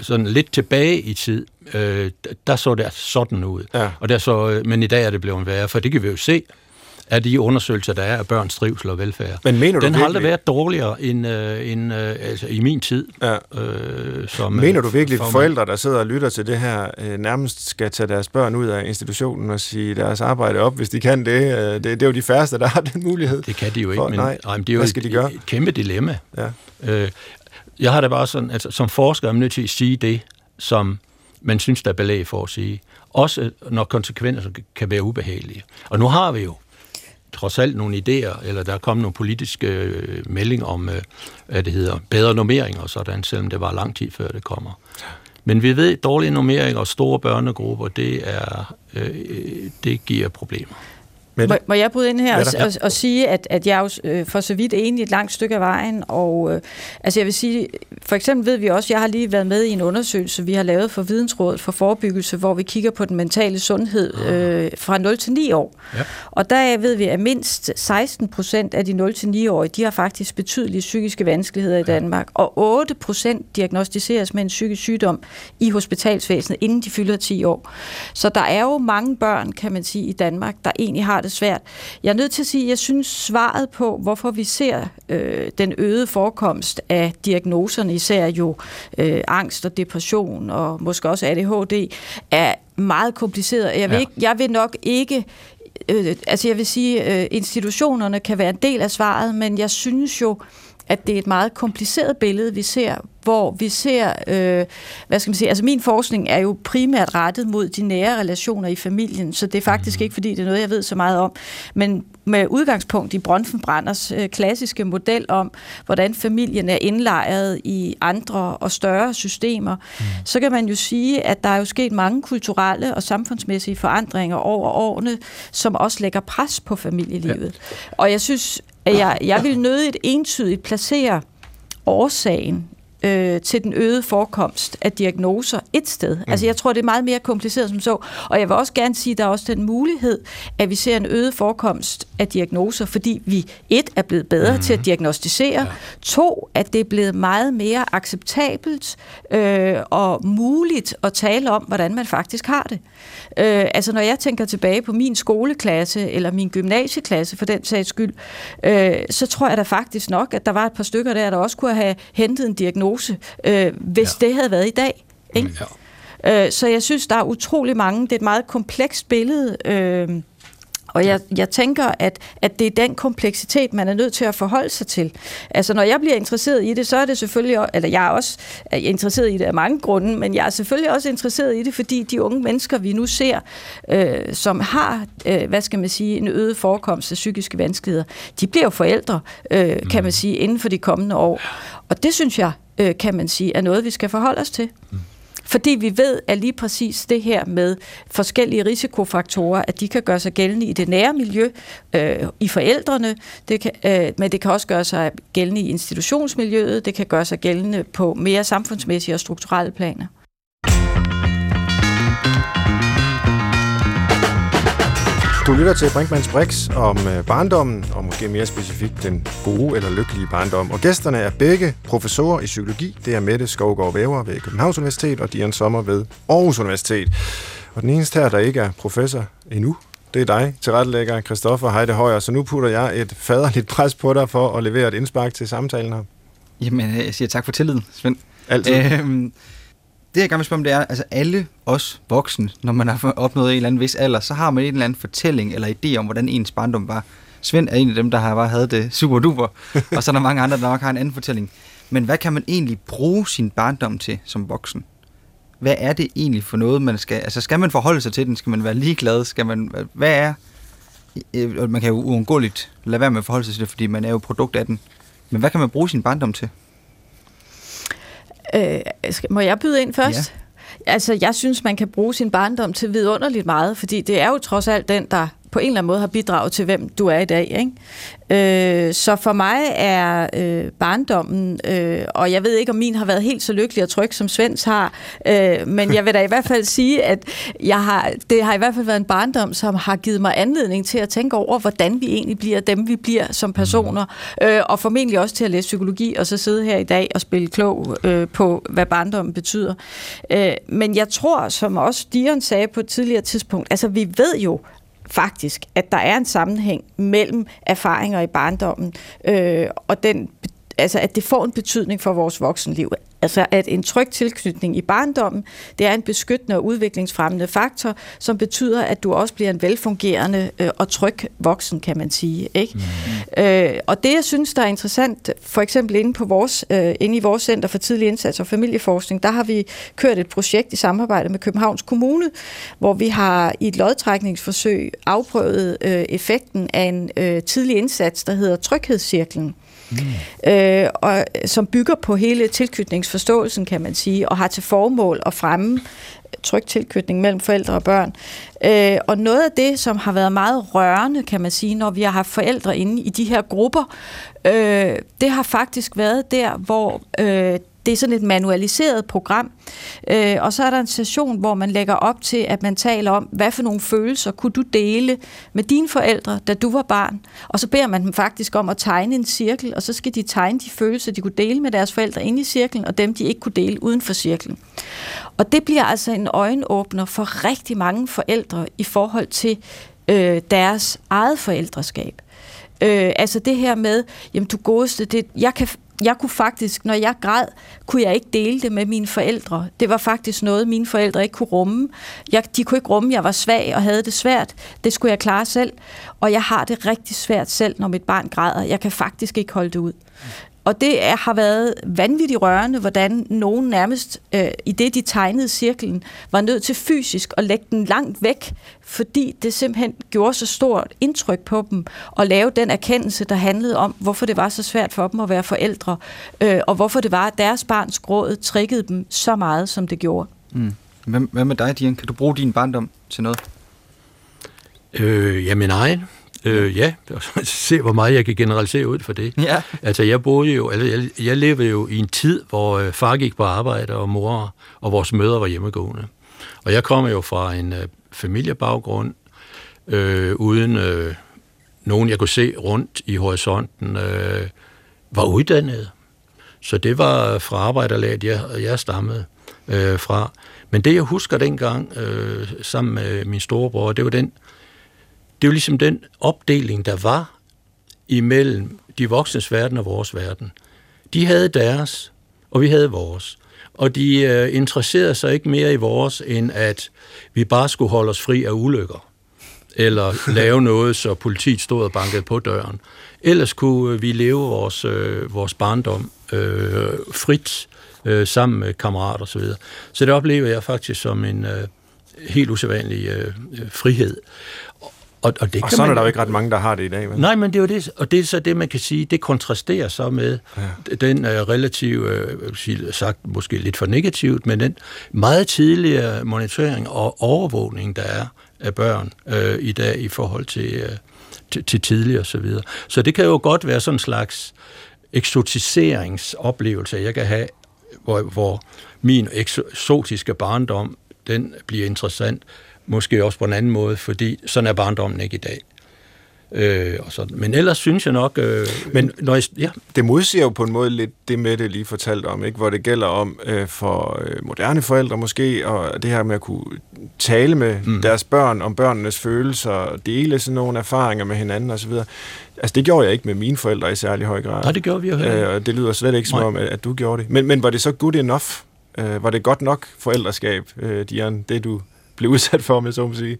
sådan lidt tilbage i tid, øh, der så det sådan ud.
Ja.
Og der så, øh, men i dag er det blevet værre, for det kan vi jo se af de undersøgelser, der er af børns trivsel og velfærd.
Men mener du
Den
har
aldrig været dårligere end, øh, end øh, altså i min tid.
Ja. Øh, som, mener du virkelig, at forældre, der sidder og lytter til det her, øh, nærmest skal tage deres børn ud af institutionen og sige deres arbejde op, hvis de kan det? Øh, det, det er jo de færreste, der har den mulighed.
Det kan de jo ikke,
For,
men,
nej.
nej, men det er jo
Hvad skal
et,
de gøre?
et kæmpe dilemma.
Ja.
Øh, jeg har da bare sådan, altså som forsker er jeg nødt til at sige det, som man synes, der er belæg for at sige. Også når konsekvenser kan være ubehagelige. Og nu har vi jo trods alt nogle idéer, eller der er kommet nogle politiske øh, meldinger om, øh, hvad det hedder, bedre normeringer og sådan, selvom det var lang tid før det kommer. Men vi ved, at dårlige normeringer og store børnegrupper, det, er, øh, øh det giver problemer.
Må, må jeg bryde ind her og, og, og sige, at, at jeg er jo øh, for så vidt enig et langt stykke af vejen, og øh, altså jeg vil sige, for eksempel ved vi også, jeg har lige været med i en undersøgelse, vi har lavet for Vidensrådet for Forebyggelse, hvor vi kigger på den mentale sundhed ah. øh, fra 0 til 9 år. Ja. Og der ved vi, at mindst 16 procent af de 0 til 9-årige, de har faktisk betydelige psykiske vanskeligheder i Danmark, og 8 procent diagnostiseres med en psykisk sygdom i hospitalsvæsenet, inden de fylder 10 år. Så der er jo mange børn, kan man sige, i Danmark, der egentlig har det det svært. Jeg er nødt til at sige, at jeg synes svaret på, hvorfor vi ser øh, den øgede forekomst af diagnoserne, især jo øh, angst og depression og måske også ADHD, er meget kompliceret. Jeg vil, ja. ikke, jeg vil nok ikke øh, altså jeg vil sige, øh, institutionerne kan være en del af svaret, men jeg synes jo, at det er et meget kompliceret billede, vi ser, hvor vi ser, øh, hvad skal man sige, altså min forskning er jo primært rettet mod de nære relationer i familien, så det er faktisk mhm. ikke, fordi det er noget, jeg ved så meget om, men med udgangspunkt i Bronfenbranders øh, klassiske model om, hvordan familien er indlejret i andre og større systemer, mm. så kan man jo sige, at der er jo sket mange kulturelle og samfundsmæssige forandringer over årene, som også lægger pres på familielivet. Ja. Og jeg synes, at jeg, jeg vil nødigt entydigt placere årsagen øh, til den øgede forekomst af diagnoser et sted. Mm. Altså jeg tror, det er meget mere kompliceret som så. Og jeg vil også gerne sige, at der er også den mulighed, at vi ser en øget forekomst af diagnoser, fordi vi et er blevet bedre mm. til at diagnostisere, ja. to at det er blevet meget mere acceptabelt øh, og muligt at tale om, hvordan man faktisk har det. Øh, altså når jeg tænker tilbage på min skoleklasse eller min gymnasieklasse for den sags skyld, øh, så tror jeg da faktisk nok, at der var et par stykker der, der også kunne have hentet en diagnose, øh, hvis ja. det havde været i dag. Ikke? Ja. Øh, så jeg synes, der er utrolig mange. Det er et meget komplekst billede. Øh, og jeg, jeg tænker, at, at det er den kompleksitet, man er nødt til at forholde sig til. Altså, når jeg bliver interesseret i det, så er det selvfølgelig, eller jeg er også er interesseret i det af mange grunde, men jeg er selvfølgelig også interesseret i det, fordi de unge mennesker, vi nu ser, øh, som har, øh, hvad skal man sige, en øget forekomst af psykiske vanskeligheder, de bliver jo forældre, øh, kan man mm. sige, inden for de kommende år. Og det synes jeg, øh, kan man sige, er noget, vi skal forholde os til. Mm. Fordi vi ved, at lige præcis det her med forskellige risikofaktorer, at de kan gøre sig gældende i det nære miljø, øh, i forældrene, det kan, øh, men det kan også gøre sig gældende i institutionsmiljøet, det kan gøre sig gældende på mere samfundsmæssige og strukturelle planer.
Du lytter til Brinkmanns Brix om øh, barndommen, og måske mere specifikt den gode eller lykkelige barndom. Og gæsterne er begge professorer i psykologi. Det er Mette Skovgaard Væver ved Københavns Universitet og Dian Sommer ved Aarhus Universitet. Og den eneste her, der ikke er professor endnu, det er dig, tilrettelægger Christoffer Heide Højer. Så nu putter jeg et faderligt pres på dig for at levere et indspark til samtalen her.
Jamen, jeg siger tak for tilliden, Svend.
Altid. Øhm,
det jeg gerne vil spørge om, det er, altså alle os voksne, når man har opnået en eller anden vis alder, så har man en eller anden fortælling eller idé om, hvordan ens barndom var. Svend er en af dem, der har bare havde det super duper, <laughs> og så er der mange andre, der nok har en anden fortælling. Men hvad kan man egentlig bruge sin barndom til som voksen? Hvad er det egentlig for noget, man skal... Altså, skal man forholde sig til den? Skal man være ligeglad? Skal man... Hvad er... Øh, man kan jo uundgåeligt lade være med at forholde sig til det, fordi man er jo produkt af den. Men hvad kan man bruge sin barndom til?
Øh, må jeg byde ind først? Ja. Altså, jeg synes, man kan bruge sin barndom til vidunderligt meget, fordi det er jo trods alt den, der på en eller anden måde har bidraget til, hvem du er i dag. Ikke? Øh, så for mig er øh, barndommen, øh, og jeg ved ikke, om min har været helt så lykkelig og tryg, som Svends har, øh, men jeg vil da i hvert fald sige, at jeg har, det har i hvert fald været en barndom, som har givet mig anledning til at tænke over, hvordan vi egentlig bliver dem, vi bliver som personer, øh, og formentlig også til at læse psykologi, og så sidde her i dag og spille klog øh, på, hvad barndommen betyder. Øh, men jeg tror, som også Dion sagde på et tidligere tidspunkt, altså vi ved jo, faktisk, at der er en sammenhæng mellem erfaringer i barndommen øh, og den altså at det får en betydning for vores voksenliv. Altså at en tryg tilknytning i barndommen, det er en beskyttende og udviklingsfremmende faktor, som betyder, at du også bliver en velfungerende øh, og tryg voksen, kan man sige. Ikke? Mm. Øh, og det, jeg synes, der er interessant, for eksempel inde, på vores, øh, inde i vores Center for Tidlig Indsats og Familieforskning, der har vi kørt et projekt i samarbejde med Københavns Kommune, hvor vi har i et lodtrækningsforsøg afprøvet øh, effekten af en øh, tidlig indsats, der hedder Tryghedscirklen mm. Mm. øh, og, som bygger på hele tilknytningsforståelsen, kan man sige, og har til formål at fremme tryg tilknytning mellem forældre og børn. Øh, og noget af det, som har været meget rørende, kan man sige, når vi har haft forældre inde i de her grupper, øh, det har faktisk været der, hvor øh, det er sådan et manualiseret program, øh, og så er der en session, hvor man lægger op til, at man taler om, hvad for nogle følelser kunne du dele med dine forældre, da du var barn, og så beder man dem faktisk om at tegne en cirkel, og så skal de tegne de følelser, de kunne dele med deres forældre inde i cirklen, og dem, de ikke kunne dele uden for cirklen. Og det bliver altså en øjenåbner for rigtig mange forældre i forhold til øh, deres eget forældreskab. Øh, altså det her med, jamen du godeste, det, jeg kan jeg kunne faktisk, når jeg græd, kunne jeg ikke dele det med mine forældre. Det var faktisk noget, mine forældre ikke kunne rumme. Jeg, de kunne ikke rumme, jeg var svag og havde det svært. Det skulle jeg klare selv. Og jeg har det rigtig svært selv, når mit barn græder. Jeg kan faktisk ikke holde det ud. Og det er, har været vanvittigt rørende, hvordan nogen nærmest, øh, i det de tegnede cirklen, var nødt til fysisk at lægge den langt væk, fordi det simpelthen gjorde så stort indtryk på dem, at lave den erkendelse, der handlede om, hvorfor det var så svært for dem at være forældre, øh, og hvorfor det var, at deres barns gråd triggede dem så meget, som det gjorde.
Mm. Hvad, hvad med dig, Dian? Kan du bruge din barndom til noget?
Øh, ja, min egen. Øh, ja, <laughs> se hvor meget jeg kan generalisere ud for det.
Ja.
Altså jeg boede jo, altså jeg, jeg levede jo i en tid, hvor øh, far gik på arbejde, og mor og vores mødre var hjemmegående. Og jeg kom jo fra en øh, familiebaggrund, øh, uden øh, nogen jeg kunne se rundt i horisonten, øh, var uddannet. Så det var fra arbejderlaget, jeg, jeg stammede øh, fra. Men det jeg husker dengang, øh, sammen med min storebror, det var den det er jo ligesom den opdeling, der var imellem de voksnes verden og vores verden. De havde deres, og vi havde vores. Og de øh, interesserede sig ikke mere i vores, end at vi bare skulle holde os fri af ulykker. Eller <laughs> lave noget, så politiet stod og bankede på døren. Ellers kunne vi leve vores, øh, vores barndom øh, frit øh, sammen med kammerater osv. Så, så det oplever jeg faktisk som en øh, helt usædvanlig øh, frihed.
Og, og, det og kan sådan man, er der jo ikke ret mange, der har det i dag. Vel?
Nej, men det er jo det, og det er så det, man kan sige, det kontrasterer så med ja. den uh, relativ, uh, sige, sagt måske lidt for negativt, men den meget tidligere monitorering og overvågning, der er af børn uh, i dag i forhold til, til, til tidligere osv. Så, videre. så det kan jo godt være sådan en slags eksotiseringsoplevelse, jeg kan have, hvor, hvor min eksotiske barndom, den bliver interessant, Måske også på en anden måde, fordi sådan er barndommen ikke i dag. Øh, og sådan. Men ellers synes jeg nok... Øh,
Men når jeg, ja. det modsiger jo på en måde lidt det med det lige fortalt om, ikke? hvor det gælder om øh, for øh, moderne forældre måske, og det her med at kunne tale med mm. deres børn om børnenes følelser, dele sådan nogle erfaringer med hinanden osv. Altså det gjorde jeg ikke med mine forældre i særlig høj grad.
Nej, det gjorde vi jo heller
øh, Det lyder slet ikke som om, at, at du gjorde det. Men, men var det så good enough? Øh, var det godt nok forældreskab, øh, Dian, det du blev udsat for, med så må sige?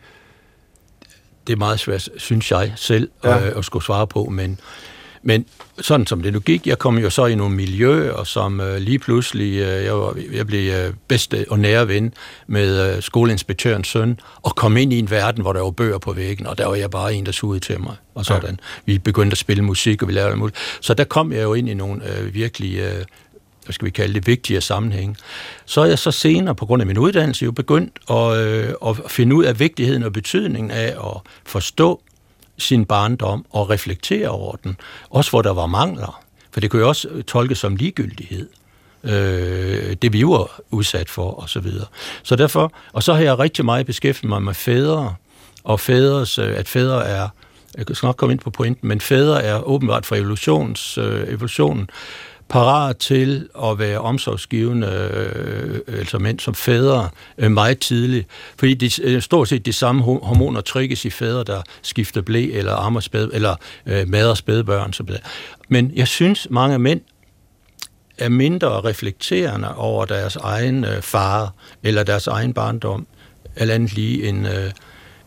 Det er meget svært, synes jeg selv, ja. øh, at skulle svare på, men men sådan som det nu gik, jeg kom jo så i nogle miljøer, som øh, lige pludselig, øh, jeg, var, jeg blev øh, bedste og nære ven med øh, skoleinspektørens søn, og kom ind i en verden, hvor der var bøger på væggen, og der var jeg bare en, der sugede til mig, og sådan. Ja. Vi begyndte at spille musik, og vi lavede alt Så der kom jeg jo ind i nogle øh, virkelig øh, hvad skal vi kalde det, vigtige sammenhæng. Så er jeg så senere, på grund af min uddannelse, jo begyndt at, øh, at finde ud af vigtigheden og betydningen af at forstå sin barndom og reflektere over den. Også hvor der var mangler. For det kunne jo også øh, tolkes som ligegyldighed. Øh, det vi var udsat for, og så videre. Så derfor, og så har jeg rigtig meget beskæftiget mig med fædre, og fædres, øh, at fædre er, jeg skal nok komme ind på pointen, men fædre er åbenbart for evolutions, øh, evolutionen parat til at være omsorgsgivende, øh, altså mænd som fædre, øh, meget tidligt. Fordi det er stort set de samme hormoner trykkes i fædre, der skifter blæ eller ammer spæd, eller øh, mader spædbørn. Så Men jeg synes, mange mænd er mindre reflekterende over deres egen øh, far eller deres egen barndom, eller andet lige end, øh,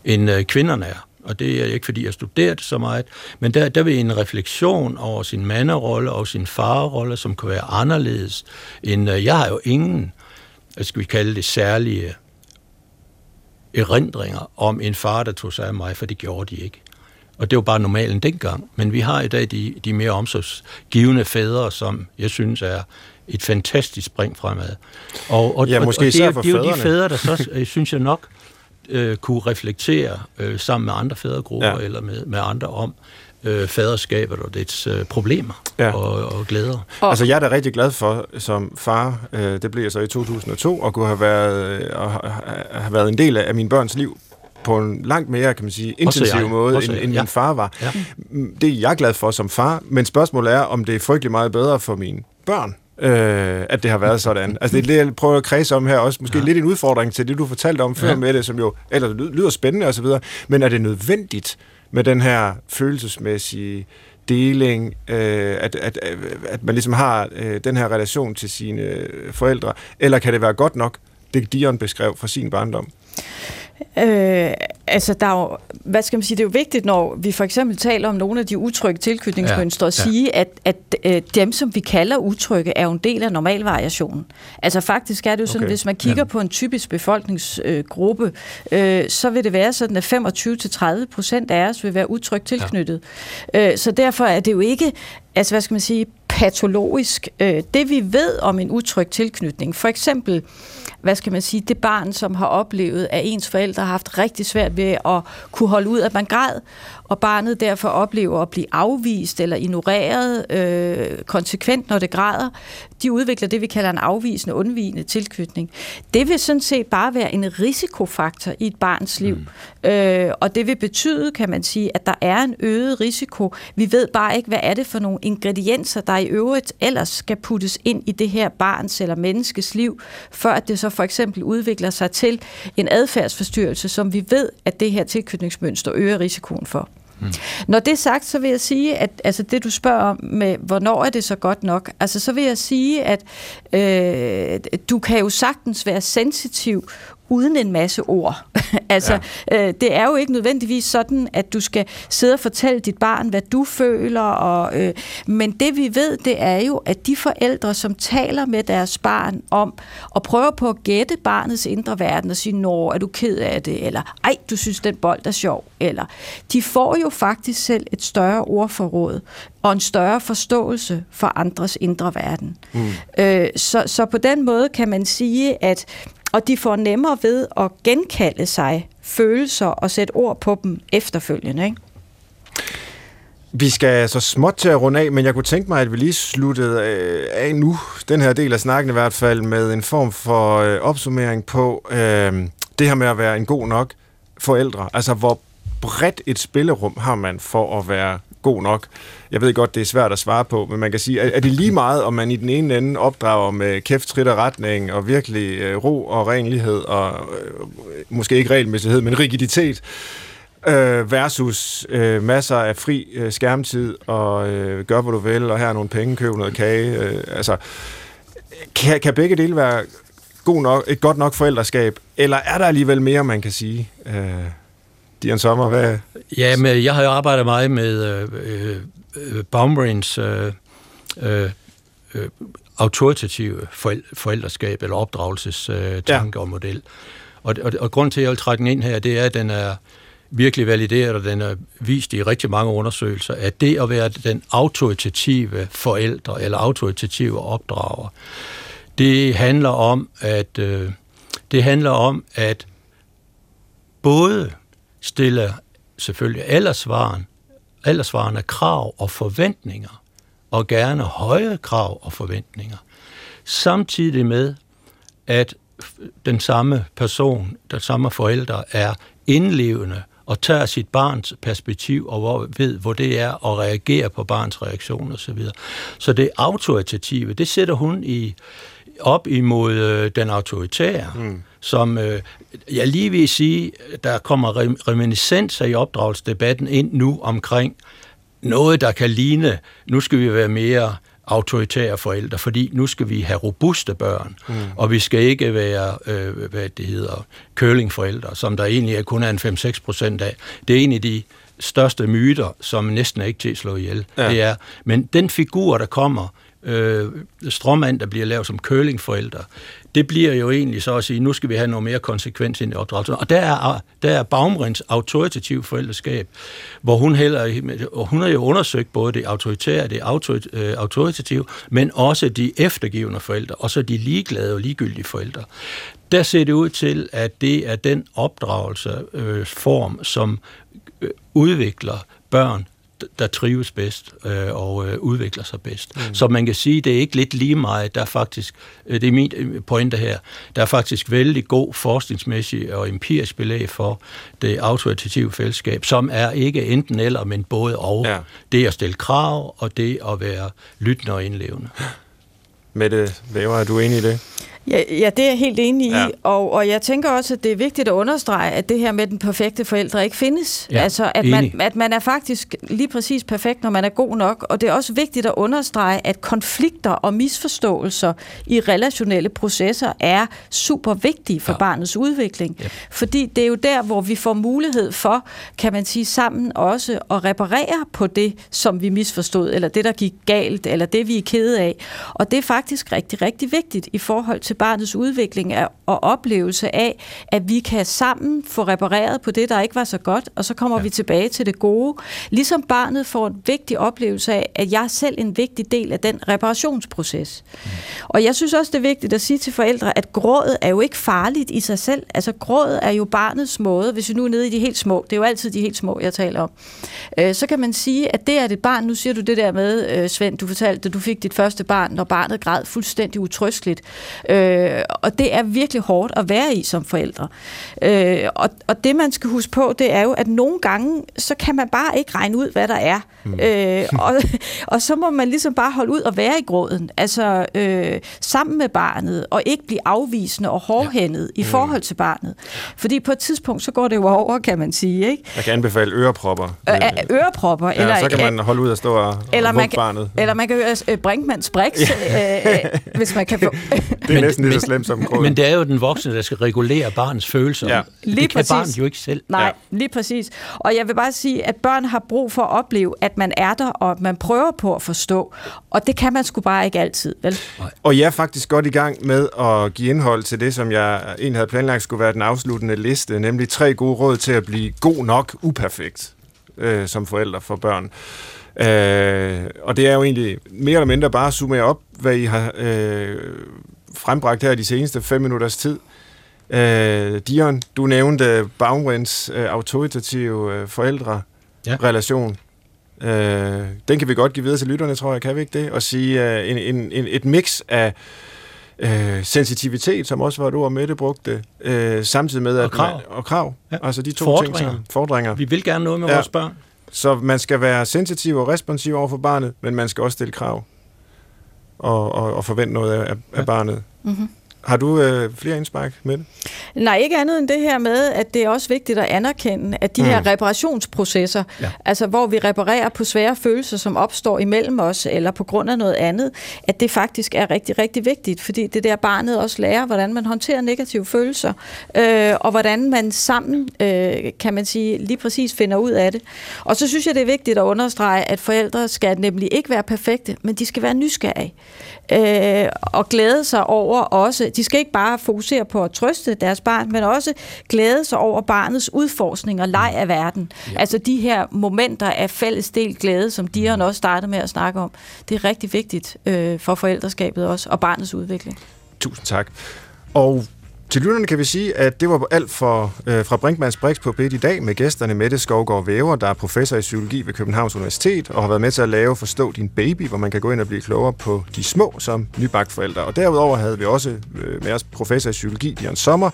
end øh, kvinderne er og det er ikke, fordi jeg studerede så meget, men der, der vil en refleksion over sin manderolle og sin farrolle, som kan være anderledes end, øh, jeg har jo ingen, skal vi kalde det, særlige erindringer om en far, der tog sig af mig, for det gjorde de ikke. Og det var bare normalen dengang. Men vi har i dag de, de mere omsorgsgivende fædre, som jeg synes er et fantastisk spring fremad.
Og, og, ja, måske og, og
det,
for
det er jo de fædre, der så, <laughs> synes jeg nok, øh, kunne reflektere øh, sammen med andre fædregrupper ja. eller med, med andre om øh, faderskabet og dets øh, problemer ja. og, og glæder.
Og, altså jeg er da rigtig glad for som far, øh, det blev jeg så i 2002, at kunne have været, øh, og have været en del af min børns liv på en langt mere, kan man sige, intensiv måde, end, end ja. min far var. Ja. Det er jeg glad for som far, men spørgsmålet er, om det er frygtelig meget bedre for mine børn, øh, at det har været sådan. Altså det er det, jeg prøver at kredse om her også. Måske ja. lidt en udfordring til det, du fortalte om før ja. med det, som jo eller lyder spændende osv., men er det nødvendigt med den her følelsesmæssige deling, øh, at, at, at man ligesom har øh, den her relation til sine forældre, eller kan det være godt nok, det Dion beskrev fra sin barndom?
Øh, altså, der er jo, hvad skal man sige, det er jo vigtigt, når vi for eksempel taler om nogle af de utrygge tilknytningsmønstre, ja, at sige, at, at øh, dem, som vi kalder utrygge, er jo en del af normalvariationen. Altså faktisk er det jo sådan, okay. hvis man kigger ja. på en typisk befolkningsgruppe, øh, så vil det være sådan, at 25-30 procent af os vil være utrygt tilknyttet. Ja. Øh, så derfor er det jo ikke, altså hvad skal man sige, patologisk. Øh, det vi ved om en utryg tilknytning, for eksempel hvad skal man sige, det barn, som har oplevet, at ens forældre har haft rigtig svært ved at kunne holde ud, at man græd, og barnet derfor oplever at blive afvist eller ignoreret øh, konsekvent, når det græder, de udvikler det, vi kalder en afvisende, undvigende tilknytning. Det vil sådan set bare være en risikofaktor i et barns liv. Mm. Øh, og det vil betyde, kan man sige, at der er en øget risiko. Vi ved bare ikke, hvad er det for nogle ingredienser, der i øvrigt ellers skal puttes ind i det her barns eller menneskes liv, før det så for eksempel udvikler sig til en adfærdsforstyrrelse, som vi ved, at det her tilknytningsmønster øger risikoen for. Mm. Når det er sagt, så vil jeg sige, at altså det du spørger om med, hvornår er det så godt nok, altså så vil jeg sige, at øh, du kan jo sagtens være sensitiv uden en masse ord. <laughs> altså, ja. øh, det er jo ikke nødvendigvis sådan, at du skal sidde og fortælle dit barn, hvad du føler. Og, øh, men det vi ved, det er jo, at de forældre, som taler med deres barn om, og prøver på at gætte barnets indre verden og sige, nå, er du ked af det? Eller, ej, du synes, den bold er sjov. Eller, de får jo faktisk selv et større ordforråd og en større forståelse for andres indre verden. Mm. Øh, så, så på den måde kan man sige, at og de får nemmere ved at genkalde sig følelser og sætte ord på dem efterfølgende. Ikke?
Vi skal så småt til at runde af, men jeg kunne tænke mig, at vi lige sluttede øh, af nu, den her del af snakken i hvert fald, med en form for øh, opsummering på øh, det her med at være en god nok forældre. Altså, hvor bredt et spillerum har man for at være god nok? Jeg ved godt, det er svært at svare på, men man kan sige, er det lige meget, om man i den ene ende opdrager med kæft, trit og retning, og virkelig øh, ro og renlighed, og øh, måske ikke regelmæssighed, men rigiditet, øh, versus øh, masser af fri øh, skærmtid, og øh, gør, hvad du vil, og her er nogle penge, køb noget kage. Øh, altså, kan, kan begge dele være god nok, et godt nok forældreskab, eller er der alligevel mere, man kan sige? Øh, Dian Sommer, hvad...
Ja, men jeg har jo arbejdet meget med øh, øh, Baumbrins øh, øh, øh, autoritative forældreskab eller opdragelsestanke øh, ja. og model. Og, og, og grund til, at jeg vil trække den ind her, det er, at den er virkelig valideret, og den er vist i rigtig mange undersøgelser, at det at være den autoritative forældre eller autoritative opdrager, det handler om, at øh, det handler om, at både stille selvfølgelig aldersvaren, aldersvarende krav og forventninger, og gerne høje krav og forventninger, samtidig med, at den samme person, den samme forælder, er indlevende og tager sit barns perspektiv og hvor, ved, hvor det er at reagere på barns reaktion osv. Så, så det autoritative, det sætter hun i op imod øh, den autoritære, mm. som øh, jeg lige vil sige, der kommer reminiscenser i opdragelsesdebatten ind nu omkring noget, der kan ligne, nu skal vi være mere autoritære forældre, fordi nu skal vi have robuste børn, mm. og vi skal ikke være, øh, hvad det hedder, curlingforældre, som der egentlig er kun er en 5-6 procent af. Det er en af de største myter, som næsten er ikke til at slå ihjel. Ja. Det er, men den figur, der kommer, øh, stråmand, der bliver lavet som curlingforældre, det bliver jo egentlig så at sige, nu skal vi have noget mere konsekvens ind i opdragelsen. Og der er, der er Baumrins autoritativ forældreskab, hvor hun heller, hun har jo undersøgt både det autoritære, det øh, autoritative, men også de eftergivende forældre, og så de ligeglade og ligegyldige forældre. Der ser det ud til, at det er den opdragelseform, øh, som øh, udvikler børn der trives bedst øh, og øh, udvikler sig bedst. Mm. Så man kan sige, det er ikke lidt lige meget, der er faktisk, øh, det er min øh, pointe her, der er faktisk vældig god forskningsmæssig og empirisk belæg for det autoritative fællesskab, som er ikke enten eller, men både og. Ja. Det at stille krav, og det at være lyttende og indlevende.
Mette Væver, er du enig i det?
Ja, ja, det er jeg helt enig i, ja. og, og jeg tænker også, at det er vigtigt at understrege, at det her med den perfekte forældre ikke findes. Ja, altså, at man, at man er faktisk lige præcis perfekt, når man er god nok, og det er også vigtigt at understrege, at konflikter og misforståelser i relationelle processer er super vigtige for ja. barnets udvikling, ja. fordi det er jo der, hvor vi får mulighed for, kan man sige, sammen også at reparere på det, som vi misforstod, eller det, der gik galt, eller det, vi er kede af. Og det er faktisk rigtig, rigtig vigtigt i forhold til til barnets udvikling og oplevelse af, at vi kan sammen få repareret på det, der ikke var så godt, og så kommer ja. vi tilbage til det gode. Ligesom barnet får en vigtig oplevelse af, at jeg er selv en vigtig del af den reparationsproces. Mm. Og jeg synes også, det er vigtigt at sige til forældre, at grådet er jo ikke farligt i sig selv. Altså grådet er jo barnets måde, hvis vi nu er nede i de helt små, det er jo altid de helt små, jeg taler om, øh, så kan man sige, at det er et barn, nu siger du det der med, øh, Svend, du fortalte, at du fik dit første barn, når barnet græd fuldstændig utrøsteligt. Øh, Øh, og det er virkelig hårdt at være i som forældre. Øh, og, og det man skal huske på, det er jo, at nogle gange, så kan man bare ikke regne ud, hvad der er. Mm. Øh, og, <laughs> og så må man ligesom bare holde ud og være i gråden, altså øh, sammen med barnet, og ikke blive afvisende og hårdhændet ja. i mm. forhold til barnet. Fordi på et tidspunkt, så går det jo over, kan man sige. Ikke?
Jeg kan anbefale ørepropper.
Øh, ørepropper. Ja,
eller, så kan man holde ud og stå og, eller man kan, barnet.
Eller man kan høre øh, Brinkmanns Brix, ja. øh, øh, hvis man kan få... <laughs>
det er næsten lige så slemt som gråden.
Men det er jo den voksne, der skal regulere barnets følelser. Ja. Lige det kan præcis. barnet jo ikke selv.
Nej, ja. lige præcis. Og jeg vil bare sige, at børn har brug for at opleve, at man er der, og at man prøver på at forstå. Og det kan man sgu bare ikke altid, vel?
Og jeg er faktisk godt i gang med at give indhold til det, som jeg egentlig havde planlagt skulle være den afsluttende liste, nemlig tre gode råd til at blive god nok uperfekt øh, som forældre for børn. Øh, og det er jo egentlig mere eller mindre bare at summere op, hvad I har øh, frembragt her de seneste fem minutters tid. Øh, Dion, du nævnte Baumrens øh, autoritative øh, forældre-relation. Ja. Øh, den kan vi godt give videre til lytterne, tror jeg, kan vi ikke det? Og sige øh, en, en, en, et mix af øh, sensitivitet, som også var et ord, Mette brugte, øh, samtidig med...
Og at krav.
Man, og krav. Ja. Altså de to
fordringer.
ting sammen. Fordringer.
Vi vil gerne noget med ja. vores børn.
Så man skal være sensitiv og responsiv over for barnet, men man skal også stille krav og, og, og forvente noget af, af barnet. Mm-hmm. Har du øh, flere indspark med det?
Nej, ikke andet end det her med, at det er også vigtigt at anerkende, at de mm. her reparationsprocesser, ja. altså hvor vi reparerer på svære følelser, som opstår imellem os, eller på grund af noget andet, at det faktisk er rigtig, rigtig vigtigt, fordi det der barnet også lærer, hvordan man håndterer negative følelser, øh, og hvordan man sammen, øh, kan man sige, lige præcis finder ud af det. Og så synes jeg, det er vigtigt at understrege, at forældre skal nemlig ikke være perfekte, men de skal være nysgerrige øh, og glæde sig over også, de skal ikke bare fokusere på at trøste deres barn, men også glæde sig over barnets udforskning og leg af verden. Ja. Altså de her momenter af fælles del glæde, som Dion også startede med at snakke om, det er rigtig vigtigt øh, for forældreskabet også, og barnets udvikling.
Tusind tak. Og til lytterne kan vi sige, at det var alt for, øh, fra Brinkmanns Brix på BIT i dag med gæsterne Mette Skovgaard Væver, der er professor i psykologi ved Københavns Universitet og har været med til at lave Forstå din baby, hvor man kan gå ind og blive klogere på de små som nybagt forældre. Og derudover havde vi også øh, med os professor i psykologi, Dion Sommer,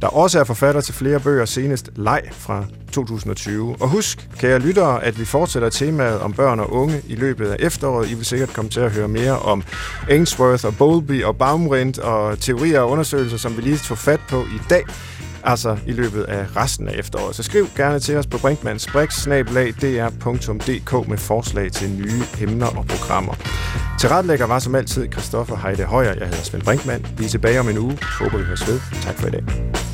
der også er forfatter til flere bøger, senest Leg fra 2020. Og husk, kære lyttere, at vi fortsætter temaet om børn og unge i løbet af efteråret. I vil sikkert komme til at høre mere om Ainsworth og Bowlby og Baumrind og teorier og undersøgelser, som vi lige få fat på i dag altså i løbet af resten af efteråret. Så skriv gerne til os på brinkmannsbrix.dr.dk med forslag til nye emner og programmer. Til retlægger var som altid Christoffer Heide Højer. Jeg hedder Svend Brinkmann. Vi er tilbage om en uge. Håber, vi høres ved. Tak for i dag.